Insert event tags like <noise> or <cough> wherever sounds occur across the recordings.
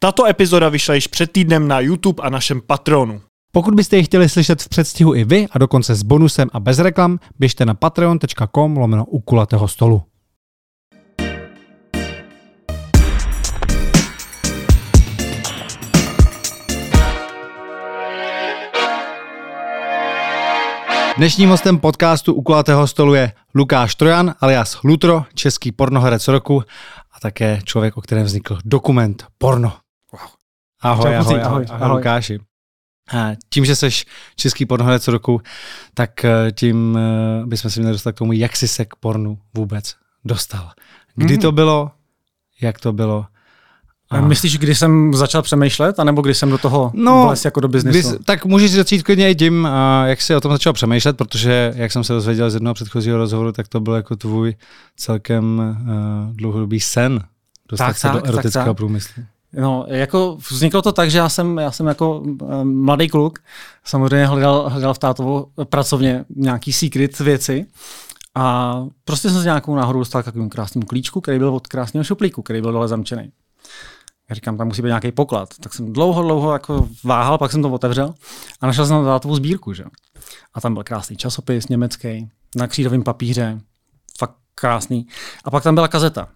Tato epizoda vyšla již před týdnem na YouTube a našem Patronu. Pokud byste ji chtěli slyšet v předstihu i vy a dokonce s bonusem a bez reklam, běžte na patreon.com lomeno u kulatého stolu. Dnešním hostem podcastu u kulatého stolu je Lukáš Trojan alias Lutro, český pornoherec roku a také člověk, o kterém vznikl dokument Porno. Wow. Ahoj, ahoj, ahoj, ahoj, ahoj, Lukáši. A tím, že jsi český pornoherec roku, tak eh, tím eh, bychom si měli dostat k tomu, jak jsi se k pornu vůbec dostal. Kdy mm. to bylo, jak to bylo a Myslíš, kdy jsem začal přemýšlet, anebo kdy jsem do toho no, vles jako do biznesu? Kdy, tak můžeš začít klidně i tím, jak jsi o tom začal přemýšlet, protože jak jsem se dozvěděl z jednoho předchozího rozhovoru, tak to byl jako tvůj celkem uh, dlouhodobý sen dostat tak, se tak, do erotického tak, průmyslu. No, jako vzniklo to tak, že já jsem, já jsem jako mladý kluk samozřejmě hledal, hledal v tátovo pracovně nějaký secret věci a prostě jsem s nějakou náhodou dostal takovým krásným klíčku, který byl od krásného šuplíku, který byl dole zamčený. Já říkám, tam musí být nějaký poklad. Tak jsem dlouho, dlouho jako váhal, pak jsem to otevřel a našel jsem tam datovou sbírku. Že? A tam byl krásný časopis německý, na křídovém papíře, fakt krásný. A pak tam byla kazeta.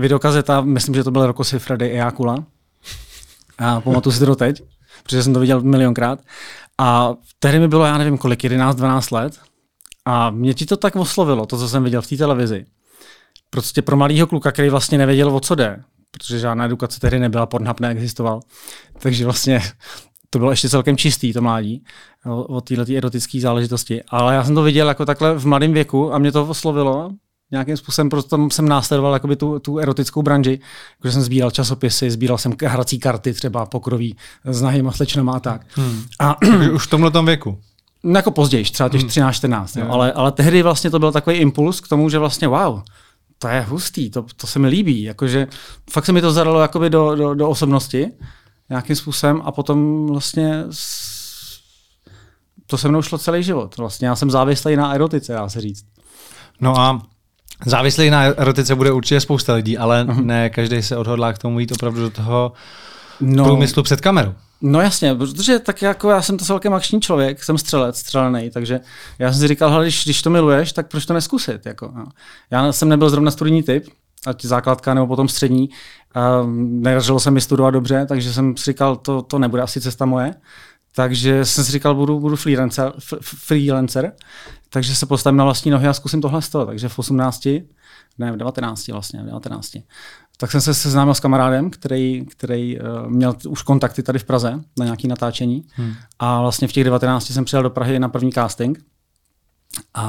Videokazeta, myslím, že to byl Rokosy Freddy Eakula. A pamatuju si to doteď, protože jsem to viděl milionkrát. A tehdy mi bylo, já nevím kolik, 11-12 let. A mě ti to tak oslovilo, to, co jsem viděl v té televizi. Prostě pro malého kluka, který vlastně nevěděl, o co jde, protože žádná edukace tehdy nebyla, Pornhub neexistoval. Takže vlastně to bylo ještě celkem čistý, to mládí, o této erotické záležitosti. Ale já jsem to viděl jako takhle v mladém věku a mě to oslovilo. Nějakým způsobem prostě tam jsem následoval jakoby tu, tu erotickou branži, protože jsem sbíral časopisy, sbíral jsem hrací karty třeba pokroví s nahýma slečnama a tak. Hmm. A, už v tomhle tom věku? No jako později, třeba těch 13-14, hmm. ale, ale tehdy vlastně to byl takový impuls k tomu, že vlastně wow, to je hustý, to, to se mi líbí. Jakože fakt se mi to zadalo jakoby do, do, do osobnosti nějakým způsobem a potom vlastně to se mnou šlo celý život. Vlastně já jsem závislý na erotice, dá se říct. No a závislý na erotice bude určitě spousta lidí, ale uh-huh. ne každý se odhodlá k tomu jít opravdu do toho no, průmyslu před kamerou. No jasně, protože tak jako já jsem to celkem akční člověk, jsem střelec, střelený, takže já jsem si říkal, hele, když, když to miluješ, tak proč to neskusit? Jako, no. Já jsem nebyl zrovna studijní typ, ať základka nebo potom střední, uh, nedařilo se mi studovat dobře, takže jsem si říkal, to, to nebude asi cesta moje. Takže jsem si říkal, budu, budu freelancer, freelancer, takže se postavím na vlastní nohy a zkusím tohle z toho. Takže v 18, ne, v 19 vlastně, v 19 tak jsem se seznámil s kamarádem, který, který uh, měl už kontakty tady v Praze na nějaké natáčení. Hmm. A vlastně v těch 19 jsem přijel do Prahy na první casting. A,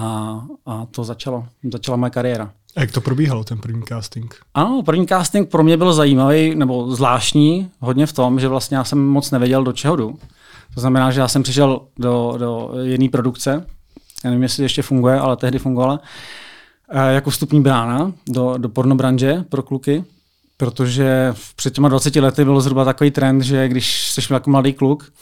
a to začalo. Začala moje kariéra. A jak to probíhalo, ten první casting? Ano, první casting pro mě byl zajímavý nebo zvláštní hodně v tom, že vlastně já jsem moc nevěděl, do čeho jdu. To znamená, že já jsem přišel do, do jedné produkce, já nevím, jestli ještě funguje, ale tehdy fungovala, eh, jako vstupní brána do, do pornobranže pro kluky protože před těma 20 lety byl zhruba takový trend, že když jsi jako mladý kluk,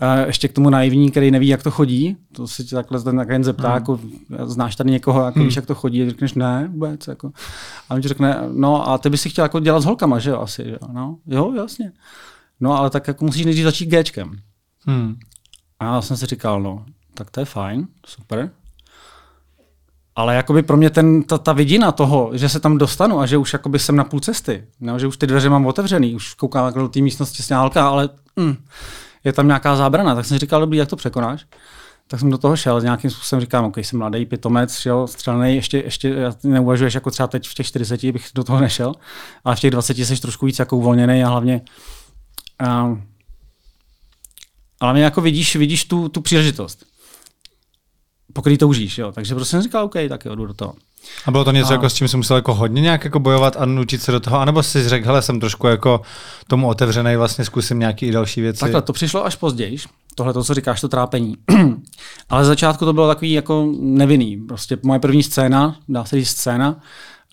a ještě k tomu naivní, který neví, jak to chodí, to se ti takhle ten jen zeptá, hmm. jako, znáš tady někoho, jako hmm. víš, jak to chodí, a řekneš ne, vůbec. Jako. A on ti řekne, no a ty bys si chtěl jako dělat s holkama, že jo, asi, že jo, no, jo, jasně. No, ale tak jako musíš nejdřív začít Gčkem. Hmm. A já jsem si říkal, no, tak to je fajn, super, ale jakoby pro mě ten, ta, ta vidina toho, že se tam dostanu a že už jakoby jsem na půl cesty, no, že už ty dveře mám otevřený, už koukám jako do té místnosti sněhálka, ale mm, je tam nějaká zábrana, tak jsem říkal, dobrý, jak to překonáš? Tak jsem do toho šel, nějakým způsobem říkám, OK, jsem mladý pitomec, šel, střelený, ještě, ještě neuvažuješ jako třeba teď v těch 40 bych do toho nešel, ale v těch 20 jsi trošku víc jako uvolněný a hlavně uh, ale mě jako vidíš, vidíš tu, tu příležitost pokud toužíš, jo. Takže prostě jsem říkal, OK, tak jo, jdu do toho. A bylo to něco, a... jako s čím jsi musel jako hodně nějak jako bojovat a nutit se do toho, anebo jsi řekl, hele, jsem trošku jako tomu otevřený, vlastně zkusím nějaký i další věci. Takhle, to přišlo až později, tohle to, co říkáš, to trápení. <clears throat> Ale z začátku to bylo takový jako nevinný. Prostě moje první scéna, dá se říct scéna,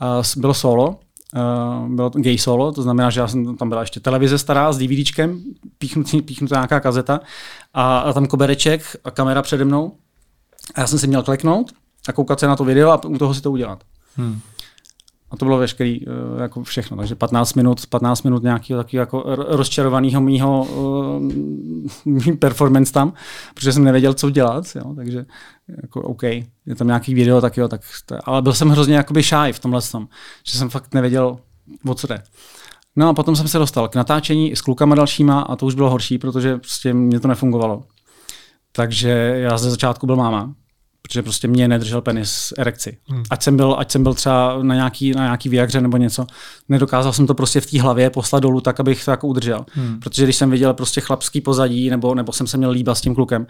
uh, bylo solo, Uh, bylo gay solo, to znamená, že já jsem, tam byla ještě televize stará s DVDčkem, píchnutá nějaká kazeta a, a tam kobereček a kamera přede mnou a já jsem si měl kleknout a koukat se na to video a u toho si to udělat. Hmm. A to bylo veškerý, uh, jako všechno. Takže 15 minut, 15 minut nějakého takového jako rozčarovaného mýho uh, performance tam, protože jsem nevěděl, co dělat, jo, takže jako OK, je tam nějaký video, tak jo, tak to, ale byl jsem hrozně jakoby shy v tomhle tom, že jsem fakt nevěděl, o co jde. No a potom jsem se dostal k natáčení s klukama dalšíma a to už bylo horší, protože prostě mě to nefungovalo. Takže já ze začátku byl máma, protože prostě mě nedržel penis erekci. Hmm. Ať, jsem byl, ať jsem byl třeba na nějaký, na nějaký vyjagře nebo něco, nedokázal jsem to prostě v té hlavě poslat dolů tak, abych to jako udržel. Hmm. Protože když jsem viděl prostě chlapský pozadí, nebo, nebo jsem se měl líbat s tím klukem,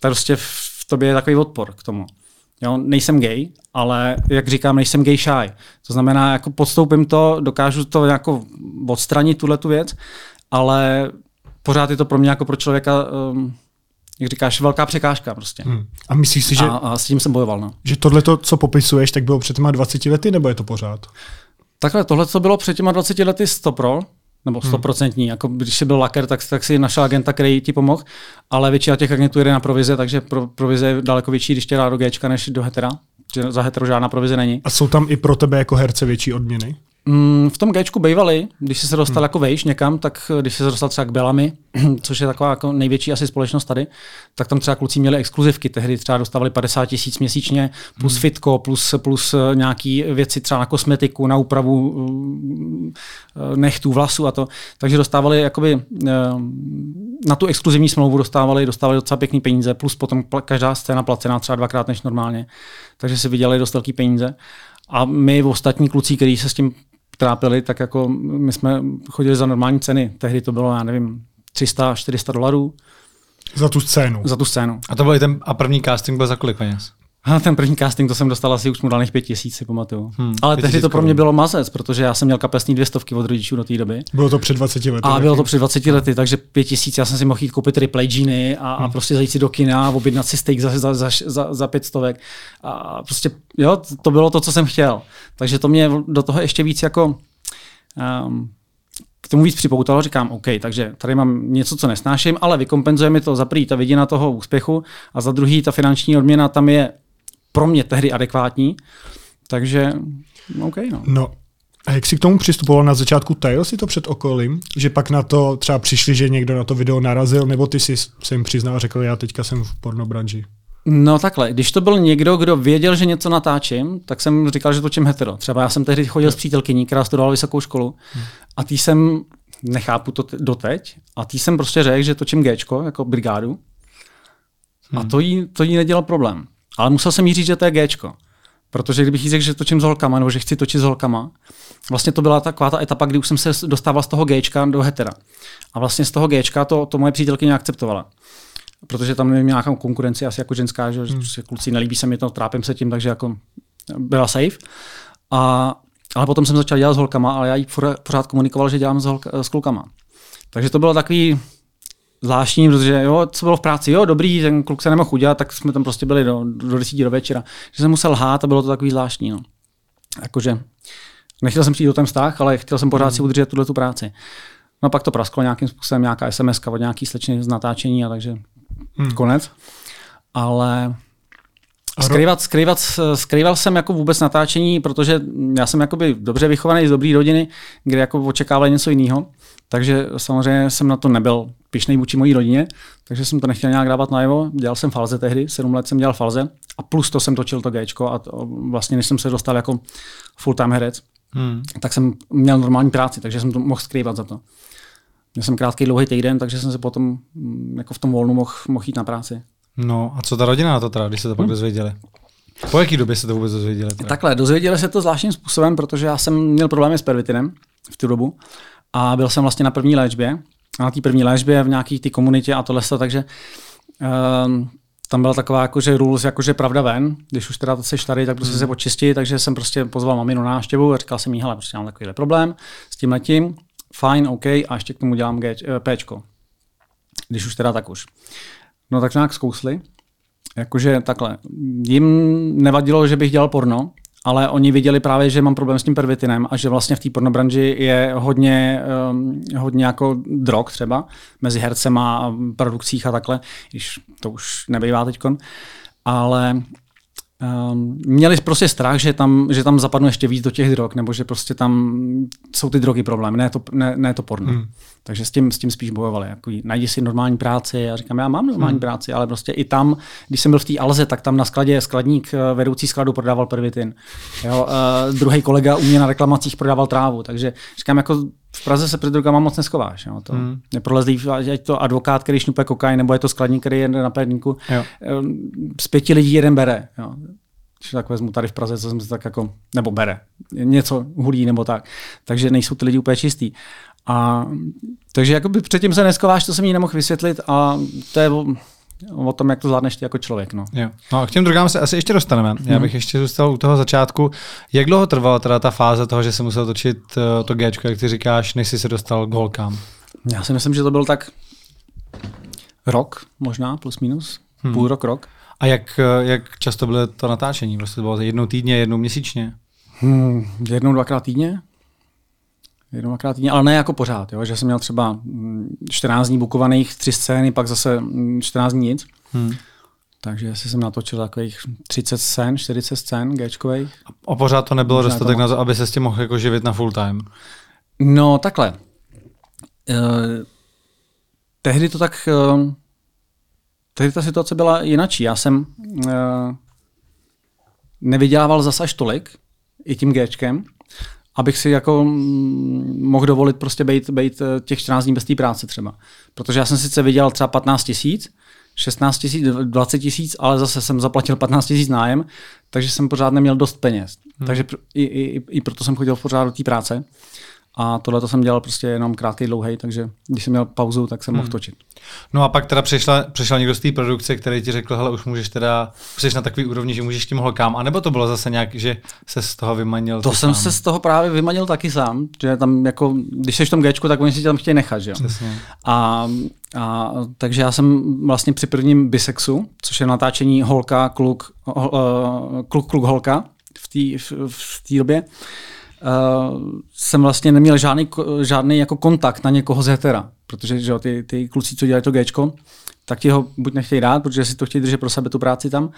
tak prostě v tobě je takový odpor k tomu. Jo, nejsem gay, ale jak říkám, nejsem gay shy. To znamená, jako podstoupím to, dokážu to jako odstranit, tuhle tu věc, ale pořád je to pro mě jako pro člověka um, jak říkáš, velká překážka prostě. Hmm. A myslíš si, že... A, a s tím jsem bojoval, no. Že tohle, co popisuješ, tak bylo před těma 20 lety, nebo je to pořád? Takhle, tohle, co bylo před těma 20 lety 100 pro, nebo hmm. stoprocentní. Hmm. Jako když jsi byl laker, tak, tak si našel agenta, který ti pomohl, ale většina těch agentů jde na provize, takže pro, provize je daleko větší, když tě dá do Gčka, než do hetera. Že za hetero žádná provize není. A jsou tam i pro tebe jako herce větší odměny? Mm, v tom Gčku bývaly, když jsi se dostal hmm. jako vejš někam, tak když jsi se dostal třeba k Belami, <clears throat> což je taková jako největší asi společnost tady, tak tam třeba kluci měli exkluzivky, tehdy třeba dostávali 50 tisíc měsíčně, plus hmm. fitko, plus, plus eh, nějaký věci třeba na kosmetiku, na úpravu eh, nechtů, vlasů a to. Takže dostávali jakoby eh, na tu exkluzivní smlouvu dostávali, dostávali docela pěkný peníze, plus potom každá scéna placená třeba dvakrát než normálně. Takže si vydělali dost velký peníze. A my ostatní kluci, kteří se s tím trápili, tak jako my jsme chodili za normální ceny. Tehdy to bylo, já nevím, 300-400 dolarů. Za tu scénu. Za tu scénu. A to byl ten a první casting byl za kolik peněz? A ten první casting, to jsem dostal asi už mu daných pět tisíc, si pamatuju. Hmm, Ale tehdy to pro mě bylo mazec, protože já jsem měl kapesní dvě stovky od rodičů do té doby. Bylo to před 20 lety. A bylo to před 20 lety, takže pět tisíc, já jsem si mohl jít koupit replay jeany a, hmm. a prostě zajít si do kina, objednat si steak za, za, za, za, za pět stovek. A prostě, jo, to bylo to, co jsem chtěl. Takže to mě do toho ještě víc jako um, k tomu víc připoutalo, říkám, OK, takže tady mám něco, co nesnáším, ale vykompenzuje mi to za prvý ta vidina toho úspěchu a za druhý ta finanční odměna tam je pro mě tehdy adekvátní. Takže, OK, no. no. A jak jsi k tomu přistupoval na začátku? Tajil si to před okolím? Že pak na to třeba přišli, že někdo na to video narazil, nebo ty si se jim přiznal a řekl, já teďka jsem v pornobranži? No takhle, když to byl někdo, kdo věděl, že něco natáčím, tak jsem říkal, že točím hetero. Třeba já jsem tehdy chodil s přítelkyní, která studovala vysokou školu hmm. a tý jsem, nechápu to doteď, a tý jsem prostě řekl, že točím Gčko, jako brigádu. Hmm. A to jí, to jí nedělal problém. Ale musel jsem jí říct, že to je Gčko. Protože kdybych jí řekl, že točím s holkama, nebo že chci točit s holkama, vlastně to byla taková ta etapa, kdy už jsem se dostával z toho Gčka do hetera. A vlastně z toho Gčka to, to moje přítelkyně akceptovala. Protože tam nevím, nějakou konkurenci asi jako ženská, že hmm. prostě kluci nelíbí se mi to, trápím se tím, takže jako byla safe. A, ale potom jsem začal dělat s holkama, ale já jí pořád komunikoval, že dělám s, holka, s klukama. Takže to bylo takový zvláštní, protože jo, co bylo v práci, jo, dobrý, ten kluk se nemohl udělat, tak jsme tam prostě byli do, do 10 do večera. Že jsem musel lhát a bylo to takový zvláštní. No. Jakože nechtěl jsem přijít do ten vztah, ale chtěl jsem pořád hmm. si udržet tuhle tu práci. No pak to prasklo nějakým způsobem, nějaká SMS od nějaký slečny z natáčení a takže hmm. konec. Ale Skrývat, skrývat, skrýval jsem jako vůbec natáčení, protože já jsem jakoby dobře vychovaný z dobré rodiny, kde jako očekával něco jiného. Takže samozřejmě jsem na to nebyl pišnej vůči mojí rodině, takže jsem to nechtěl nějak dávat najevo. Dělal jsem falze tehdy, sedm let jsem dělal falze a plus to jsem točil to Gčko a to, vlastně než jsem se dostal jako full-time herec, hmm. tak jsem měl normální práci, takže jsem to mohl skrývat za to. Měl jsem krátký dlouhý týden, takže jsem se potom mm, jako v tom volnu mohl, mohl jít na práci. No a co ta rodina na to teda, když se to pak hmm. dozvěděli? Po jaký době se to vůbec dozvěděli? Teda? Takhle, dozvěděli se to zvláštním způsobem, protože já jsem měl problémy s pervitinem v tu dobu a byl jsem vlastně na první léčbě. A na té první léčbě v nějaké té komunitě a tohle, takže um, tam byla taková jakože rules, jakože pravda ven, když už teda jsi tady, tak prostě mm. se očistit, takže jsem prostě pozval maminu na návštěvu a říkal jsem jí, hele, prostě mám takovýhle problém s tím letím, fajn, OK, a ještě k tomu dělám G, uh, Pčko. Když už teda tak už. No tak nějak zkousli. Jakože takhle. Jim nevadilo, že bych dělal porno, ale oni viděli právě, že mám problém s tím pervitinem a že vlastně v té pornobranži je hodně, um, hodně jako drog třeba mezi hercema a produkcích a takhle, když to už nebývá teďkon. Ale Um, měli prostě strach, že tam, že tam zapadnu ještě víc do těch drog, nebo že prostě tam jsou ty drogy problém, ne to, ne, ne to porno. Hmm. Takže s tím, s tím spíš bojovali. Jako, najdi si normální práci. Já říkám, já mám normální hmm. práci, ale prostě i tam, když jsem byl v té Alze, tak tam na skladě skladník eh, vedoucí skladu prodával pervitin. Jo, uh, druhý kolega u mě na reklamacích prodával trávu. Takže říkám, jako v Praze se před drogama moc neskováš. Jo. To hmm. neprolezlý, ať to advokát, který šnupe kokain, nebo je to skladník, který je na perníku. Z pěti lidí jeden bere. Jo. Když tak vezmu tady v Praze, co jsem si tak jako, nebo bere, něco hulí nebo tak. Takže nejsou ty lidi úplně čistý. A, takže jakoby předtím se neskováš, to jsem jí nemohl vysvětlit a to je o, tom, jak to zvládneš ty jako člověk. No. Jo. no a k těm drogám se asi ještě dostaneme. Já bych ještě zůstal u toho začátku. Jak dlouho trvala teda ta fáze toho, že se musel točit uh, to G, jak ty říkáš, než jsi se dostal k holkám? Já si myslím, že to byl tak rok, možná plus minus, hmm. půl rok, rok. A jak, eh, jak často bylo to natáčení? Prostě to bylo jednou týdně, jednou měsíčně? Hmm, jednou, dvakrát týdně. Jednou, dvakrát týdně, ale ne jako pořád, jo? že jsem měl třeba 14 mm, dní bukovaných, tři scény, pak zase 14 mm, dní nic. Hmm. Takže asi jsem natočil takových 30 scén, 40 scén Gčkových. A pořád to nebylo Možná dostatek na to, aby se s tím mohl jako živit na full time? No takhle. Uh, tehdy to tak uh, tehdy ta situace byla jinačí. Já jsem uh, nevydělával zas až tolik, i tím Gčkem, abych si jako mohl dovolit prostě být, být eh, těch 14 dní bez té práce třeba. Protože já jsem sice vydělal třeba 15 tisíc, 16 tisíc, 20 tisíc, ale zase jsem zaplatil 15 tisíc nájem, takže jsem pořád neměl dost peněz. Hmm. Takže i, i, i proto jsem chodil pořád do té práce. A tohle to jsem dělal prostě jenom krátký, dlouhý, takže když jsem měl pauzu, tak jsem hmm. mohl točit. No a pak teda přišla, přišla někdo z té produkce, který ti řekl, hele, už můžeš teda, jsi na takový úrovni, že můžeš tím holkám, anebo to bylo zase nějak, že se z toho vymanil? To jsem sám? se z toho právě vymanil taky sám, že tam jako, když jsi v tom Gčku, tak oni si tě tam chtějí nechat, že jo? A, a, takže já jsem vlastně při prvním bisexu, což je natáčení holka, kluk, hol, uh, kluk, kluk, holka v té v, v době, uh, jsem vlastně neměl žádný, žádný jako kontakt na někoho z hetera, protože že, ty, ty kluci, co dělají to Gčko, tak ti ho buď nechtějí dát, protože si to chtějí držet pro sebe tu práci tam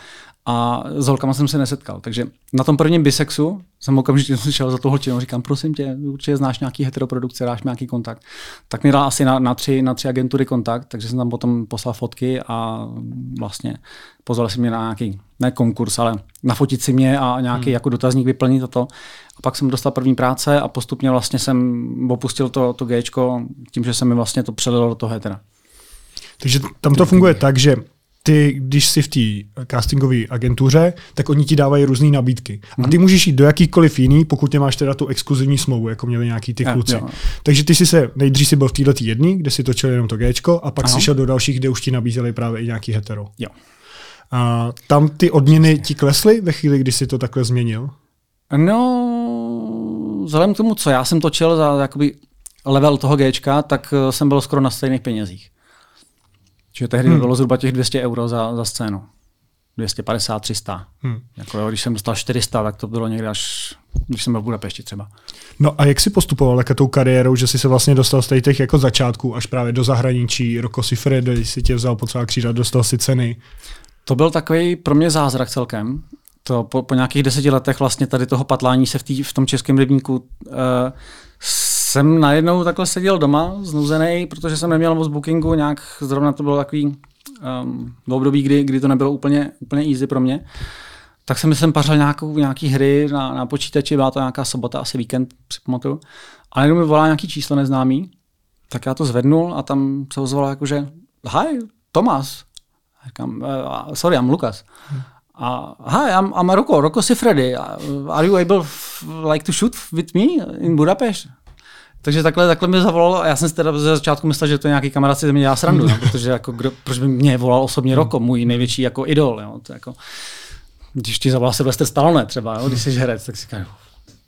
a s holkama jsem se nesetkal. Takže na tom prvním bisexu jsem okamžitě <laughs> šel za tu holčinu, říkám, prosím tě, určitě znáš nějaký heteroprodukce, dáš mi nějaký kontakt. Tak mi dal asi na, na, tři, na tři agentury kontakt, takže jsem tam potom poslal fotky a vlastně pozval si mě na nějaký, ne konkurs, ale nafotit si mě a nějaký hmm. jako dotazník vyplnit a to. Pak jsem dostal první práce a postupně vlastně jsem opustil to, to Gčko tím, že se mi vlastně to přelilo do toho hetera. Takže tam to funguje tak, že ty, když jsi v té castingové agentuře, tak oni ti dávají různé nabídky. A ty mhm. můžeš jít do jakýkoliv jiný, pokud nemáš teda tu exkluzivní smlouvu, jako měli nějaký ty kluci. Jo. Takže ty jsi se, nejdřív si byl v této jedný, kde si točil jenom to Gčko, a pak Aha. si šel do dalších, kde už ti nabízeli právě i nějaký hetero. Jo. A tam ty odměny ti klesly ve chvíli, kdy jsi to takhle změnil? No, vzhledem k tomu, co já jsem točil za jakoby level toho Gčka, tak eh, jsem byl skoro na stejných penězích. Čiže tehdy hmm. bylo zhruba těch 200 euro za, za scénu. 250, 300. Hmm. Jako jo, když jsem dostal 400, tak to bylo někde až, když jsem byl v Budapešti třeba. No a jak jsi postupoval jako tou kariérou, že jsi se vlastně dostal z těch jako začátků až právě do zahraničí, Roko Sifredi si tě vzal po celá křída, dostal si ceny? To byl takový pro mě zázrak celkem. To po, po nějakých deseti letech vlastně tady toho patlání se v, tý, v tom českém rybníku uh, jsem najednou takhle seděl doma, znuzený, protože jsem neměl moc bookingu, nějak zrovna to bylo takový um, období, kdy, kdy to nebylo úplně, úplně easy pro mě. Tak jsem jsem pařil nějakou, nějaký hry na, na počítači, byla to nějaká sobota, asi víkend, připamatuju. A najednou mi volá nějaký číslo neznámý, tak já to zvednul a tam se ozvalo jakože, hi, Tomas. Říkám, uh, sorry, I'm Lukas. Hmm. A hi, I'm, I'm Roko, Roko Sifredi. Are you able like to shoot with me in Budapest? Takže takhle, takhle mi zavolal a já jsem si teda ze začátku myslel, že to je nějaký kamarád si mě dělá srandu, no, protože jako kdo, proč by mě volal osobně Roko, můj největší jako idol. Jo, to jako, když ti zavolá Sylvester Stallone třeba, jo, když jsi herec, tak si říkáš,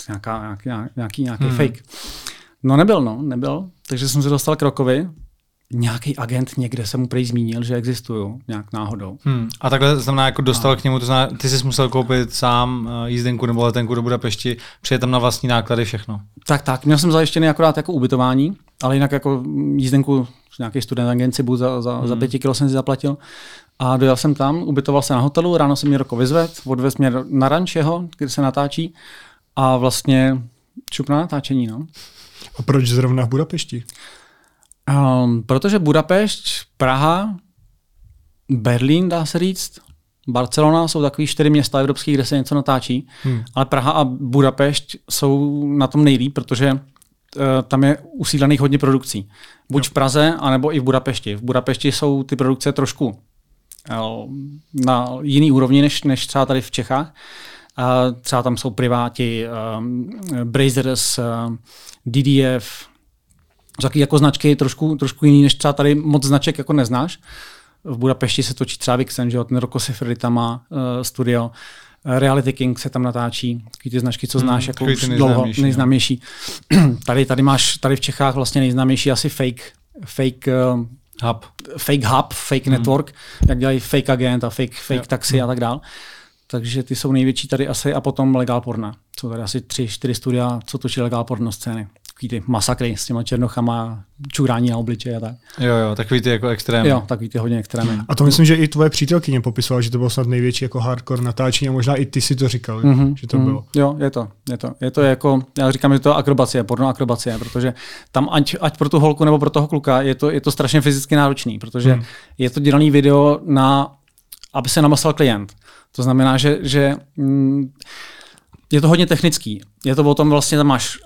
nějaká, nějaký, nějaký, nějaký hmm. fake. No nebyl, no, nebyl. Takže jsem se dostal k Rokovi, nějaký agent někde se mu prý zmínil, že existují nějak náhodou. Hmm. A takhle znamená, jako dostal a... k němu, to znamená, ty jsi musel koupit sám eh, jízdenku nebo letenku do Budapešti, přijet tam na vlastní náklady všechno. Tak, tak, měl jsem zajištěný akorát jako ubytování, ale jinak jako jízdenku nějaký student agenci buď za, za, hmm. za pěti kilo jsem si zaplatil. A dojel jsem tam, ubytoval se na hotelu, ráno se mě Roko vyzved, odvez mě na ranč jeho, kde se natáčí a vlastně čup na natáčení. No. A proč zrovna v Budapešti? Um, protože Budapešť, Praha, Berlín, dá se říct, Barcelona jsou takový čtyři města evropských, kde se něco natáčí, hmm. ale Praha a Budapešť jsou na tom nejlíp, protože uh, tam je usídlených hodně produkcí. Buď jo. v Praze, anebo i v Budapešti. V Budapešti jsou ty produkce trošku uh, na jiný úrovni, než, než třeba tady v Čechách. Uh, třeba tam jsou priváti, um, Brazers, uh, DDF, taky jako značky trošku, trošku jiný, než třeba tady moc značek jako neznáš. V Budapešti se točí třeba Vixen, že jo, ten Rocco Siffredi tam má uh, studio. Reality King se tam natáčí, taky ty značky, co znáš, hmm, jako už dlouho, nejznámější. <clears throat> tady, tady máš, tady v Čechách vlastně nejznámější asi fake, fake uh, hub. fake hub, fake hmm. network, jak dělají fake agent a fake, fake jo. taxi hmm. a tak dále. Takže ty jsou největší tady asi a potom Legal Porna. Jsou tady asi tři, čtyři studia, co točí Legal Porno scény takový ty masakry s těma černochama, čurání na obličeji a tak. Jo, jo, takový ty jako extrémy. Jo, takový ty hodně extrémy. A to myslím, že i tvoje přítelkyně popisovala, že to bylo snad největší jako hardcore natáčení a možná i ty si to říkal, mm-hmm, že to mm, bylo. Jo, je to, je to. Je to jako, já říkám, že to je akrobacie, porno akrobacie, protože tam ať, ať pro tu holku nebo pro toho kluka je to, je to strašně fyzicky náročný, protože mm. je to dělaný video na, aby se namasal klient. To znamená, že, že mm, je to hodně technický. Je to o tom vlastně, tam máš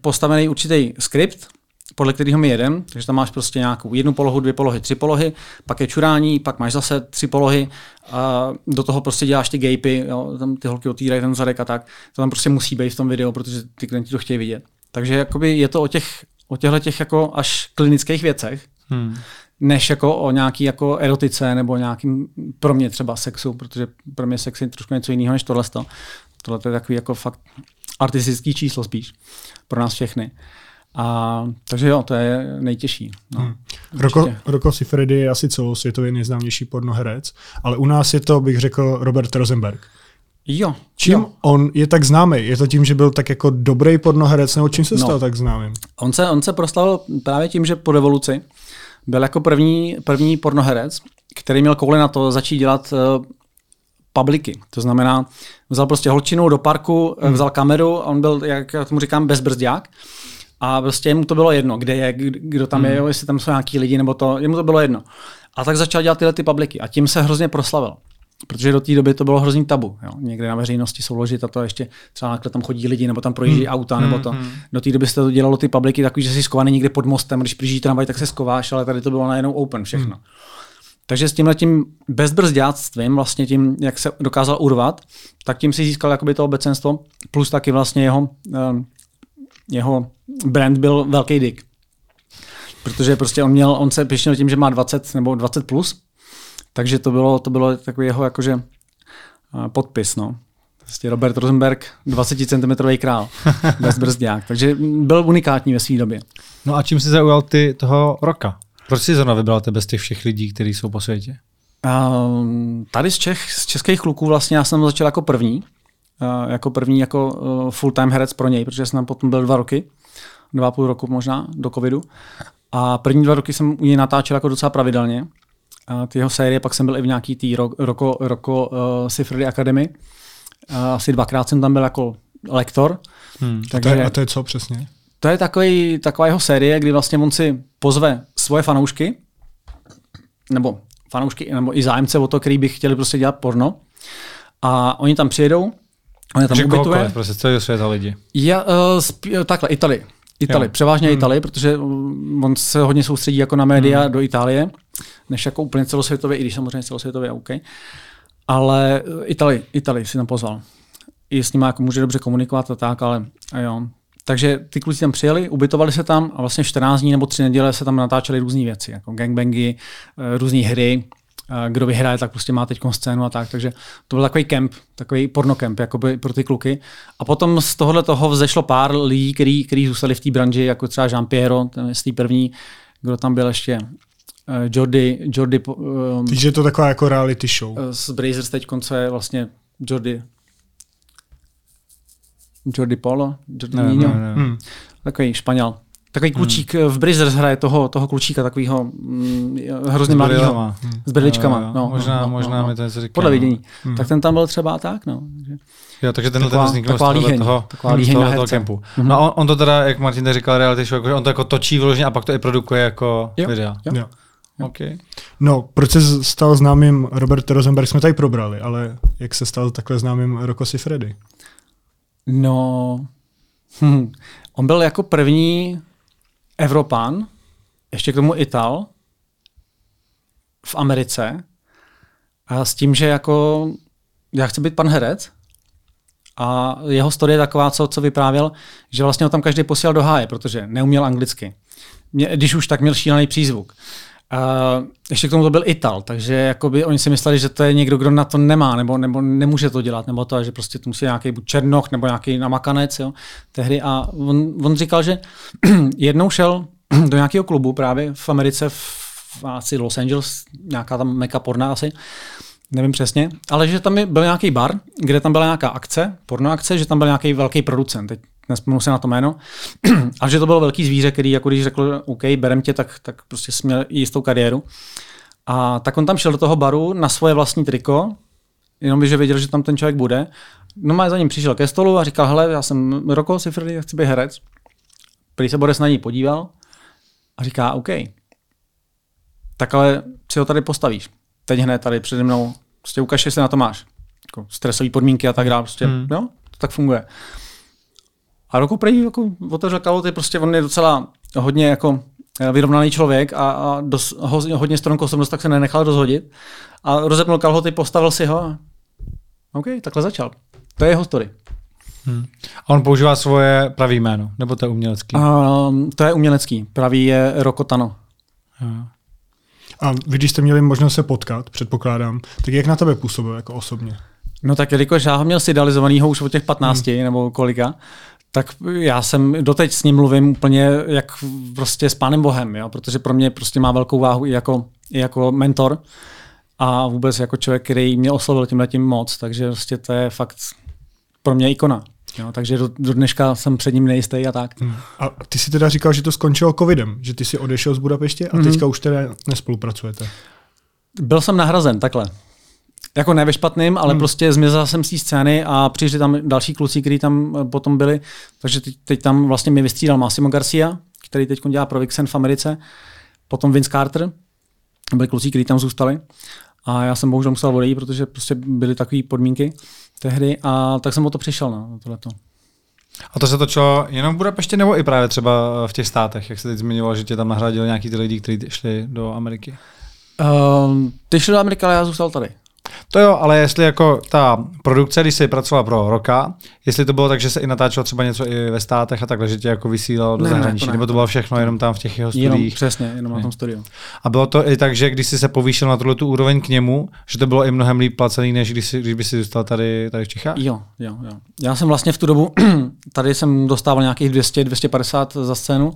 postavený určitý skript, podle kterého my jedem, takže tam máš prostě nějakou jednu polohu, dvě polohy, tři polohy, pak je čurání, pak máš zase tři polohy a do toho prostě děláš ty gapy, jo, tam ty holky otvírají ten zadek a tak. To tam prostě musí být v tom videu, protože ty klienti to chtějí vidět. Takže jakoby je to o těch, o těchto těch jako až klinických věcech, hmm. než jako o nějaký jako erotice nebo nějakým pro mě třeba sexu, protože pro mě sex je trošku něco jiného než tohle. Tohle je takový jako fakt artistický číslo spíš pro nás všechny. A, takže jo, to je nejtěžší. No, hmm. Roko, Roko Sifredi je asi celosvětově nejznámější pornoherec, ale u nás je to, bych řekl, Robert Rosenberg. Jo. Čím jo. on je tak známý? Je to tím, že byl tak jako dobrý pornoherec, nebo čím se no. stal tak známým? On se, on se proslavil právě tím, že po revoluci byl jako první, první pornoherec, který měl kouli na to začít dělat uh, publiky. To znamená, vzal prostě holčinu do parku, hmm. vzal kameru a on byl, jak já tomu říkám, bezbrzdák. A prostě mu to bylo jedno, kde je, kdo tam hmm. je, jestli tam jsou nějaký lidi nebo to, jemu to bylo jedno. A tak začal dělat tyhle ty publiky a tím se hrozně proslavil. Protože do té doby to bylo hrozný tabu. Jo. Někde na veřejnosti souložit a to ještě třeba tam chodí lidi, nebo tam projíždí hmm. auta, nebo to. Hmm. Do té doby se to dělalo ty publiky takový, že jsi skovaný někde pod mostem, když přijíždí tramvaj, tak se skováš, ale tady to bylo najednou open všechno. Hmm. Takže s tímhle tím bezbrzděctvím, vlastně tím, jak se dokázal urvat, tak tím si získal jakoby to obecenstvo, plus taky vlastně jeho, um, jeho brand byl velký dick. Protože prostě on měl, on se pěšnil tím, že má 20 nebo 20 plus, takže to bylo, to bylo takový jeho jakože uh, podpis, no. Prostě Robert Rosenberg, 20 cm král, <laughs> bezbrzdák. Takže byl unikátní ve své době. No a čím si zaujal ty toho roka? Proč jsi zrovna vybral tebe z těch všech lidí, kteří jsou po světě? Uh, tady z Čech, z českých kluků vlastně já jsem začal jako první. Uh, jako první jako uh, full-time herec pro něj, protože jsem tam potom byl dva roky. Dva půl roku možná do covidu. A první dva roky jsem u něj natáčel jako docela pravidelně. Uh, ty jeho série, pak jsem byl i v nějaký tý Roko, Roko, Roko uh, Sifredy Academy. Uh, asi dvakrát jsem tam byl jako lektor. Hmm. Takže, a, to je, a to je co přesně? To je takový, taková jeho série, kdy vlastně on si pozve svoje fanoušky, nebo fanoušky, nebo i zájemce o to, který by chtěli prostě dělat porno. A oni tam přijedou, on tam ubytuje. prostě celého světa lidi. Já, uh, spí, takhle, Itali. Itali, jo. převážně hmm. Itali, protože on se hodně soustředí jako na média hmm. do Itálie, než jako úplně celosvětově, i když samozřejmě celosvětově OK. Ale Itali, Itali si tam pozval. I s ním jako může dobře komunikovat a tak, ale a jo, takže ty kluci tam přijeli, ubytovali se tam a vlastně 14 dní nebo 3 neděle se tam natáčely různé věci, jako gangbangy, eh, různé hry, eh, kdo vyhraje, tak prostě má teď scénu a tak. Takže to byl takový kemp, takový pornokemp jakoby pro ty kluky. A potom z tohohle toho vzešlo pár lidí, který, který zůstali v té branži, jako třeba Jean Piero, ten je z té první, kdo tam byl ještě, Jordi, Jordi um, Takže je to taková jako reality show. Z Brazers teď je vlastně Jordi Jordi Polo, Jordi ne, Nino, ne, ne. Hmm. takový Španěl. Takový klučík hmm. v Brizers hraje toho, toho klučíka, takového mm, hrozně mladého. S brdličkama. Jo, jo. No, možná, no, možná no, mi to něco říká. Podle no. vidění. Hmm. Tak ten tam byl třeba tak, no. Jo, takže tenhle Taková- ten vznikl z taková líheň, toho, taková z líheň toho herce. kempu. Mhm. No on, on, to teda, jak Martin tady říkal, reality show, jako, že on to jako točí vyloženě a pak to i produkuje jako Jo. videa. Jo. Jo. Okay. No, proč se stal známým Robert Rosenberg, jsme tady probrali, ale jak se stal takhle známým Rocco Siffredi? No, hm. <laughs> on byl jako první Evropan, ještě k tomu Ital, v Americe. A s tím, že jako já chci být pan herec, a jeho story je taková, co, co vyprávěl, že vlastně ho tam každý posílal do háje, protože neuměl anglicky. Mě, když už tak měl šílený přízvuk. Uh, ještě k tomu to byl Ital, takže jakoby oni si mysleli, že to je někdo, kdo na to nemá, nebo, nebo nemůže to dělat, nebo to, že prostě to musí nějaký buď černoch, nebo nějaký namakanec jo, tehdy. A on, on říkal, že <clears throat> jednou šel <clears throat> do nějakého klubu právě v Americe, v, asi Los Angeles, nějaká tam meka porna asi, nevím přesně, ale že tam byl nějaký bar, kde tam byla nějaká akce, porno akce, že tam byl nějaký velký producent, teď nespomenu se na to jméno, <clears throat> a že to bylo velký zvíře, který jako když řekl, OK, berem tě, tak, tak prostě jsi měl jistou kariéru. A tak on tam šel do toho baru na svoje vlastní triko, jenom by, že věděl, že tam ten člověk bude. No má za ním přišel ke stolu a říkal, hele, já jsem Roko Sifredi, já chci být herec. Prý se Boris na něj podíval a říká, OK, tak ale si ho tady postavíš. Teď hned tady přede mnou, prostě ukaž, jestli na to máš. Jako stresové podmínky a tak dále, prostě, hmm. jo, to tak funguje. A Roku prej jako otevřel kalhoty, prostě on je docela hodně jako eh, vyrovnaný člověk a, a dos, ho, hodně stronkou osobnost, tak se nenechal rozhodit. A rozepnul kalhoty, postavil si ho a OK, takhle začal. To je jeho story. A on používá svoje pravý jméno, nebo to je umělecký? Um, to je umělecký. Pravý je Rokotano. Jo. A vy, když jste měli možnost se potkat, předpokládám, tak jak na tebe působil jako osobně? No tak jelikož já ho měl si idealizovanýho už od těch 15 hmm. nebo kolika, tak já jsem doteď s ním mluvím úplně jak prostě s pánem Bohem, jo? protože pro mě prostě má velkou váhu i jako, i jako mentor a vůbec jako člověk, který mě oslovil tím letím moc, takže prostě to je fakt pro mě ikona. Jo? Takže do, do dneška jsem před ním nejistý a tak. Hmm. A ty si teda říkal, že to skončilo covidem, že ty si odešel z Budapeště a teďka už teda nespolupracujete. Byl jsem nahrazen takhle. Jako ne ve špatným, ale hmm. prostě zmizel jsem z té scény a přišli tam další kluci, kteří tam eh, potom byli. Takže teď, teď tam vlastně mi vystřídal Massimo Garcia, který teď dělá pro Vixen v Americe. Potom Vince Carter, byli kluci, kteří tam zůstali. A já jsem bohužel musel odejít, protože prostě byly takové podmínky tehdy a tak jsem o to přišel no, na tohleto. A to se točilo jenom v Budapešti, nebo i právě třeba v těch státech, jak se teď zmiňoval, že tě tam nahradili nějaký ty lidi, kteří šli do Ameriky? Um, ty šel do Ameriky, ale já zůstal tady. To jo, ale jestli jako ta produkce, když jsi pracovala pro roka, jestli to bylo tak, že se i natáčelo třeba něco i ve státech a takhle, že tě jako vysílal do Ne, ne, zahraničí, to ne. nebo to bylo všechno jenom tam v těch jeho Jenom, studiích? přesně, jenom na Ne. tom studiu. A bylo to i tak, že když jsi se povýšil na tuhle tu úroveň k němu, že to bylo i mnohem líp placený, než když, jsi, když by si zůstal tady, tady v Čechách? Jo, jo, jo. Já jsem vlastně v tu dobu, <clears throat> tady jsem dostával nějakých 200, 250 za scénu,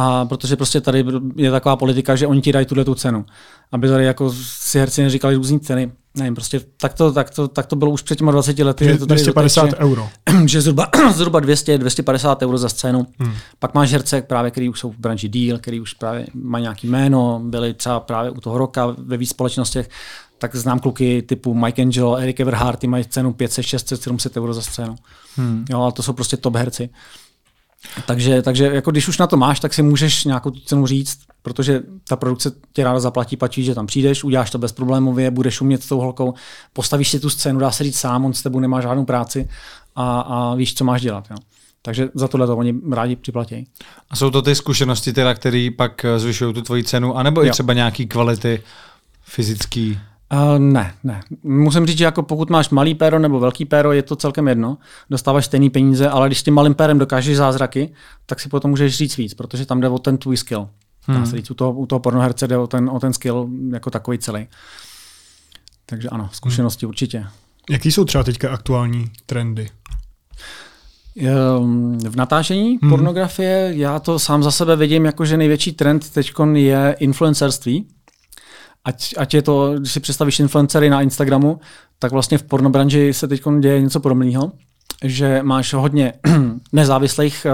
a protože prostě tady je taková politika, že oni ti dají tuhle tu cenu. Aby tady jako si herci neříkali různý ceny. Nevím, prostě tak to, tak to, tak to bylo už před těma 20 lety. Že je to tady 250 doteď, euro. <clears throat> že, zhruba, <clears throat> zhruba 200, 250 euro za scénu. Hmm. Pak máš herce, právě, který už jsou v branži deal, který už právě mají nějaký jméno, byli třeba právě u toho roka ve víc společnostech, tak znám kluky typu Mike Angelo, Eric Everhart, ty mají cenu 500, 600, 700 euro za scénu. Hmm. Jo, ale to jsou prostě top herci. Takže, takže jako když už na to máš, tak si můžeš nějakou tu cenu říct, protože ta produkce tě ráda zaplatí, pačí, že tam přijdeš, uděláš to bezproblémově, budeš umět s tou holkou, postavíš si tu scénu, dá se říct sám, on s tebou nemá žádnou práci a, a víš, co máš dělat. Jo. Takže za tohle to oni rádi připlatí. A jsou to ty zkušenosti, teda, které pak eh, zvyšují tu tvoji cenu, anebo i Jo. třeba nějaký kvality fyzický? Uh, ne, ne. Musím říct, že jako pokud máš malý péro nebo velký péro, je to celkem jedno. Dostáváš stejný peníze, ale když s tím malým pérem dokážeš zázraky, tak si potom můžeš říct víc, protože tam jde o ten tvůj skill. Hmm. Dá se říct, u toho, u toho pornoherce jde o ten, o ten skill jako takový celý. Takže ano, zkušenosti hmm. určitě. Jaký jsou třeba teďka aktuální trendy? Ehm, V natáčení hmm. pornografie já to sám za sebe vidím jako, že největší trend teď je influencerství. Ať, ať je to, když si představíš influencery na Instagramu, tak vlastně v pornobranži se teď děje něco podobného, že máš hodně <clears throat> nezávislých eh,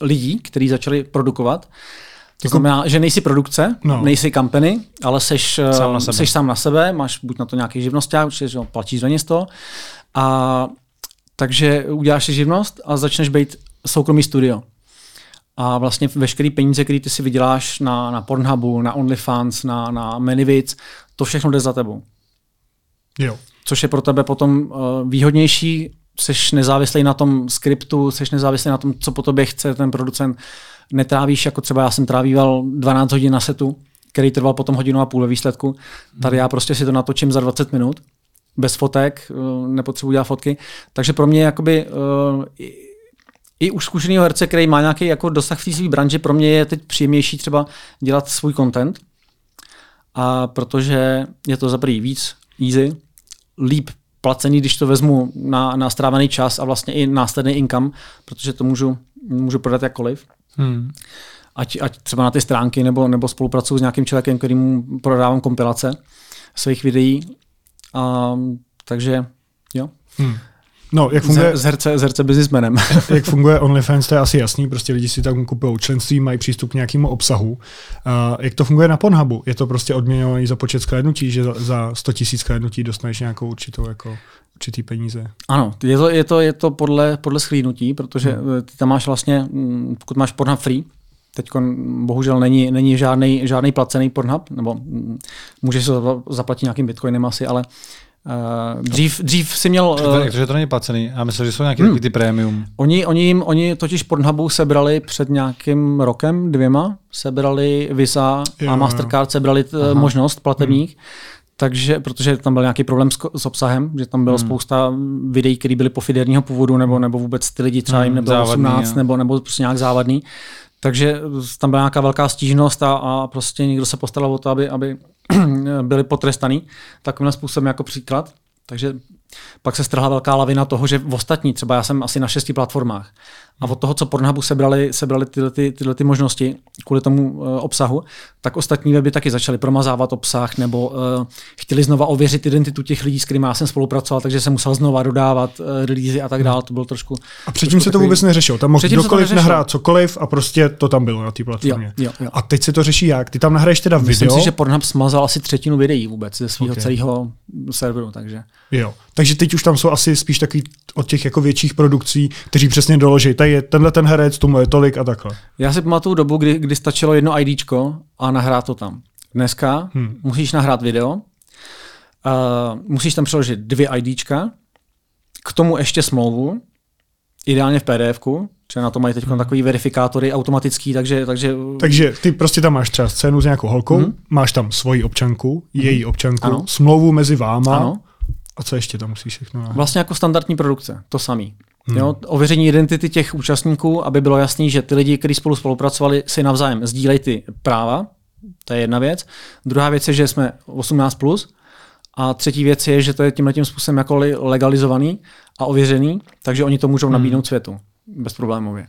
lidí, kteří začali produkovat. To Jako- znamená, že nejsi produkce, No. nejsi company, ale seš eh, Sám na sebe. seš sám na sebe, máš buď na to nějaký určitě že platíš za ně z toho. A takže uděláš si živnost a začneš být soukromý studio. A vlastně veškeré peníze, které ty si vyděláš na, na Pornhubu, na OnlyFans, na, na Manyvids, to všechno jde za tebou. Jo. Což je pro tebe potom uh, výhodnější, seš nezávislý na tom skriptu, seš nezávislý na tom, co po tobě chce ten producent. Netrávíš, jako třeba já jsem trávíval 12 hodin na setu, který trval potom hodinu a půl ve výsledku. Tady já prostě si to natočím za 20 minut, bez fotek, uh, nepotřebuji dělat fotky. Takže pro mě jakoby uh, i, už zkušený herce, který má nějaký jako dosah v té své branži, pro mě je teď příjemnější třeba dělat svůj content, a protože je to za prvý víc easy, líp placený, když to vezmu na, na strávený čas a vlastně i následný income, protože to můžu, můžu prodat jakkoliv. Hmm. Ať, ať třeba na ty stránky, nebo, nebo spolupracuju s nějakým člověkem, kterýmu prodávám kompilace svých videí. A, takže jo. Hmm. No, jak funguje, Z, z, herce, z herce businessmanem. <laughs> jak funguje OnlyFans, to je asi jasný, prostě lidi si tam kupují členství, mají přístup k nějakému obsahu. Uh, jak to funguje na Pornhubu? Je to prostě odměňovaný za počet sklédnutí, že za, za 100 000 sklédnutí dostaneš nějakou určitou jako určitý peníze. Ano, je to, je to, je to podle, podle schlídnutí, protože hmm. ty tam máš vlastně, mm, pokud máš Pornhub free, teď bohužel není, není žádný, žádný placený Pornhub, nebo mm, můžeš se zaplatit nějakým bitcoinem asi, ale Uh, dřív, dřív si měl... Uh, Takže to není placený. Já myslím, že jsou nějaký hmm. ty prémium. Oni, oni, jim, oni totiž Pornhubu sebrali před nějakým rokem, dvěma, sebrali Visa jo, a Mastercard sebrali t, možnost platebních. Hmm. Takže, protože tam byl nějaký problém s, s obsahem, že tam bylo hmm. spousta videí, které byly pofiderního původu, nebo, nebo vůbec ty lidi třeba jim nebylo závadný, 18, jo. nebo, nebo prostě nějak závadný. Takže tam byla nějaká velká stížnost a, a prostě někdo se postaral o to, aby, aby <clears throat> byli potrestaný takovým způsobem jako příklad. Takže pak se strhla velká lavina toho, že v ostatní, třeba já jsem asi na šesti platformách, a od toho, co Pornhubu sebrali, sebrali tyhle, ty, tyhle ty možnosti kvůli tomu uh, obsahu, tak ostatní weby taky začaly promazávat obsah nebo uh, chtěli znova ověřit identitu těch lidí, s kterými já jsem spolupracoval, takže jsem musel znova dodávat uh, releasy a tak dále. To bylo trošku. A předtím trošku se to vůbec neřešilo. Tam mohl kdokoliv nahrát cokoliv a prostě to tam bylo na té platformě. Jo, jo, jo. A teď se to řeší jak? Ty tam nahraješ teda Myslím video? Myslím si, že Pornhub smazal asi třetinu videí vůbec ze svého okay. celého serveru, takže. Jo. Takže teď už tam jsou asi spíš takový od těch jako větších produkcí, kteří přesně doloží, je tenhle ten herec, tomu je tolik a takhle. Já si pamatuju dobu, kdy, kdy stačilo jedno IDčko a nahrát to tam. Dneska hmm. musíš nahrát video, uh, musíš tam přeložit dvě IDčka, k tomu ještě smlouvu, ideálně v PDFku, že na to mají teď hmm. takový verifikátory automatický, takže, takže... Takže ty prostě tam máš třeba scénu s nějakou holkou, hmm. máš tam svoji občanku, hmm. její občanku, ano. smlouvu mezi váma, ano. a co ještě tam musíš všechno? Vlastně jako standardní produkce, to samý. Hmm. Jo, ověření identity těch účastníků, aby bylo jasný, že ty lidi, kteří spolu spolupracovali, si navzájem sdílejí ty práva, to je jedna věc. Druhá věc je, že jsme 18+, plus, a třetí věc je, že to je tímhle tím způsobem jako legalizovaný a ověřený, takže oni to můžou nabídnout hmm. světu bezproblémově.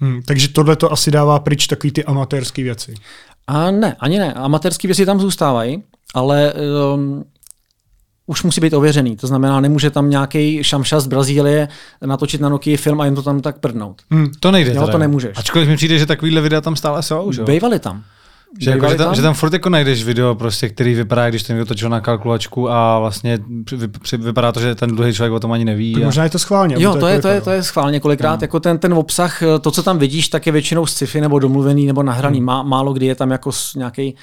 Hmm, takže tohle to asi dává pryč takový ty amatérské věci. A ne, ani ne. Amatérské věci tam zůstávají, ale um, už musí být ověřený. To znamená, nemůže tam nějaký šamša z Brazílie natočit na Nokia film a jen to tam tak prdnout. Hmm, to nejde. Jo, to nemůžeš. Ačkoliv mi přijde, že takovýhle videa tam stále jsou. Že? Bejvali tam. Že, jako, že, tam, že tam furt jako najdeš video, prostě, který vypadá, když ten někdo točil na kalkulačku a vlastně vy, vy, vypadá to, že ten druhý člověk o tom ani neví. A... Možná je to schválně. Jo, to, je, to, je, to je schválně kolikrát. No. Jako ten, ten obsah, to, co tam vidíš, tak je většinou sci-fi nebo domluvený nebo nahraný. Hmm. Má, málo kdy je tam jako nějaký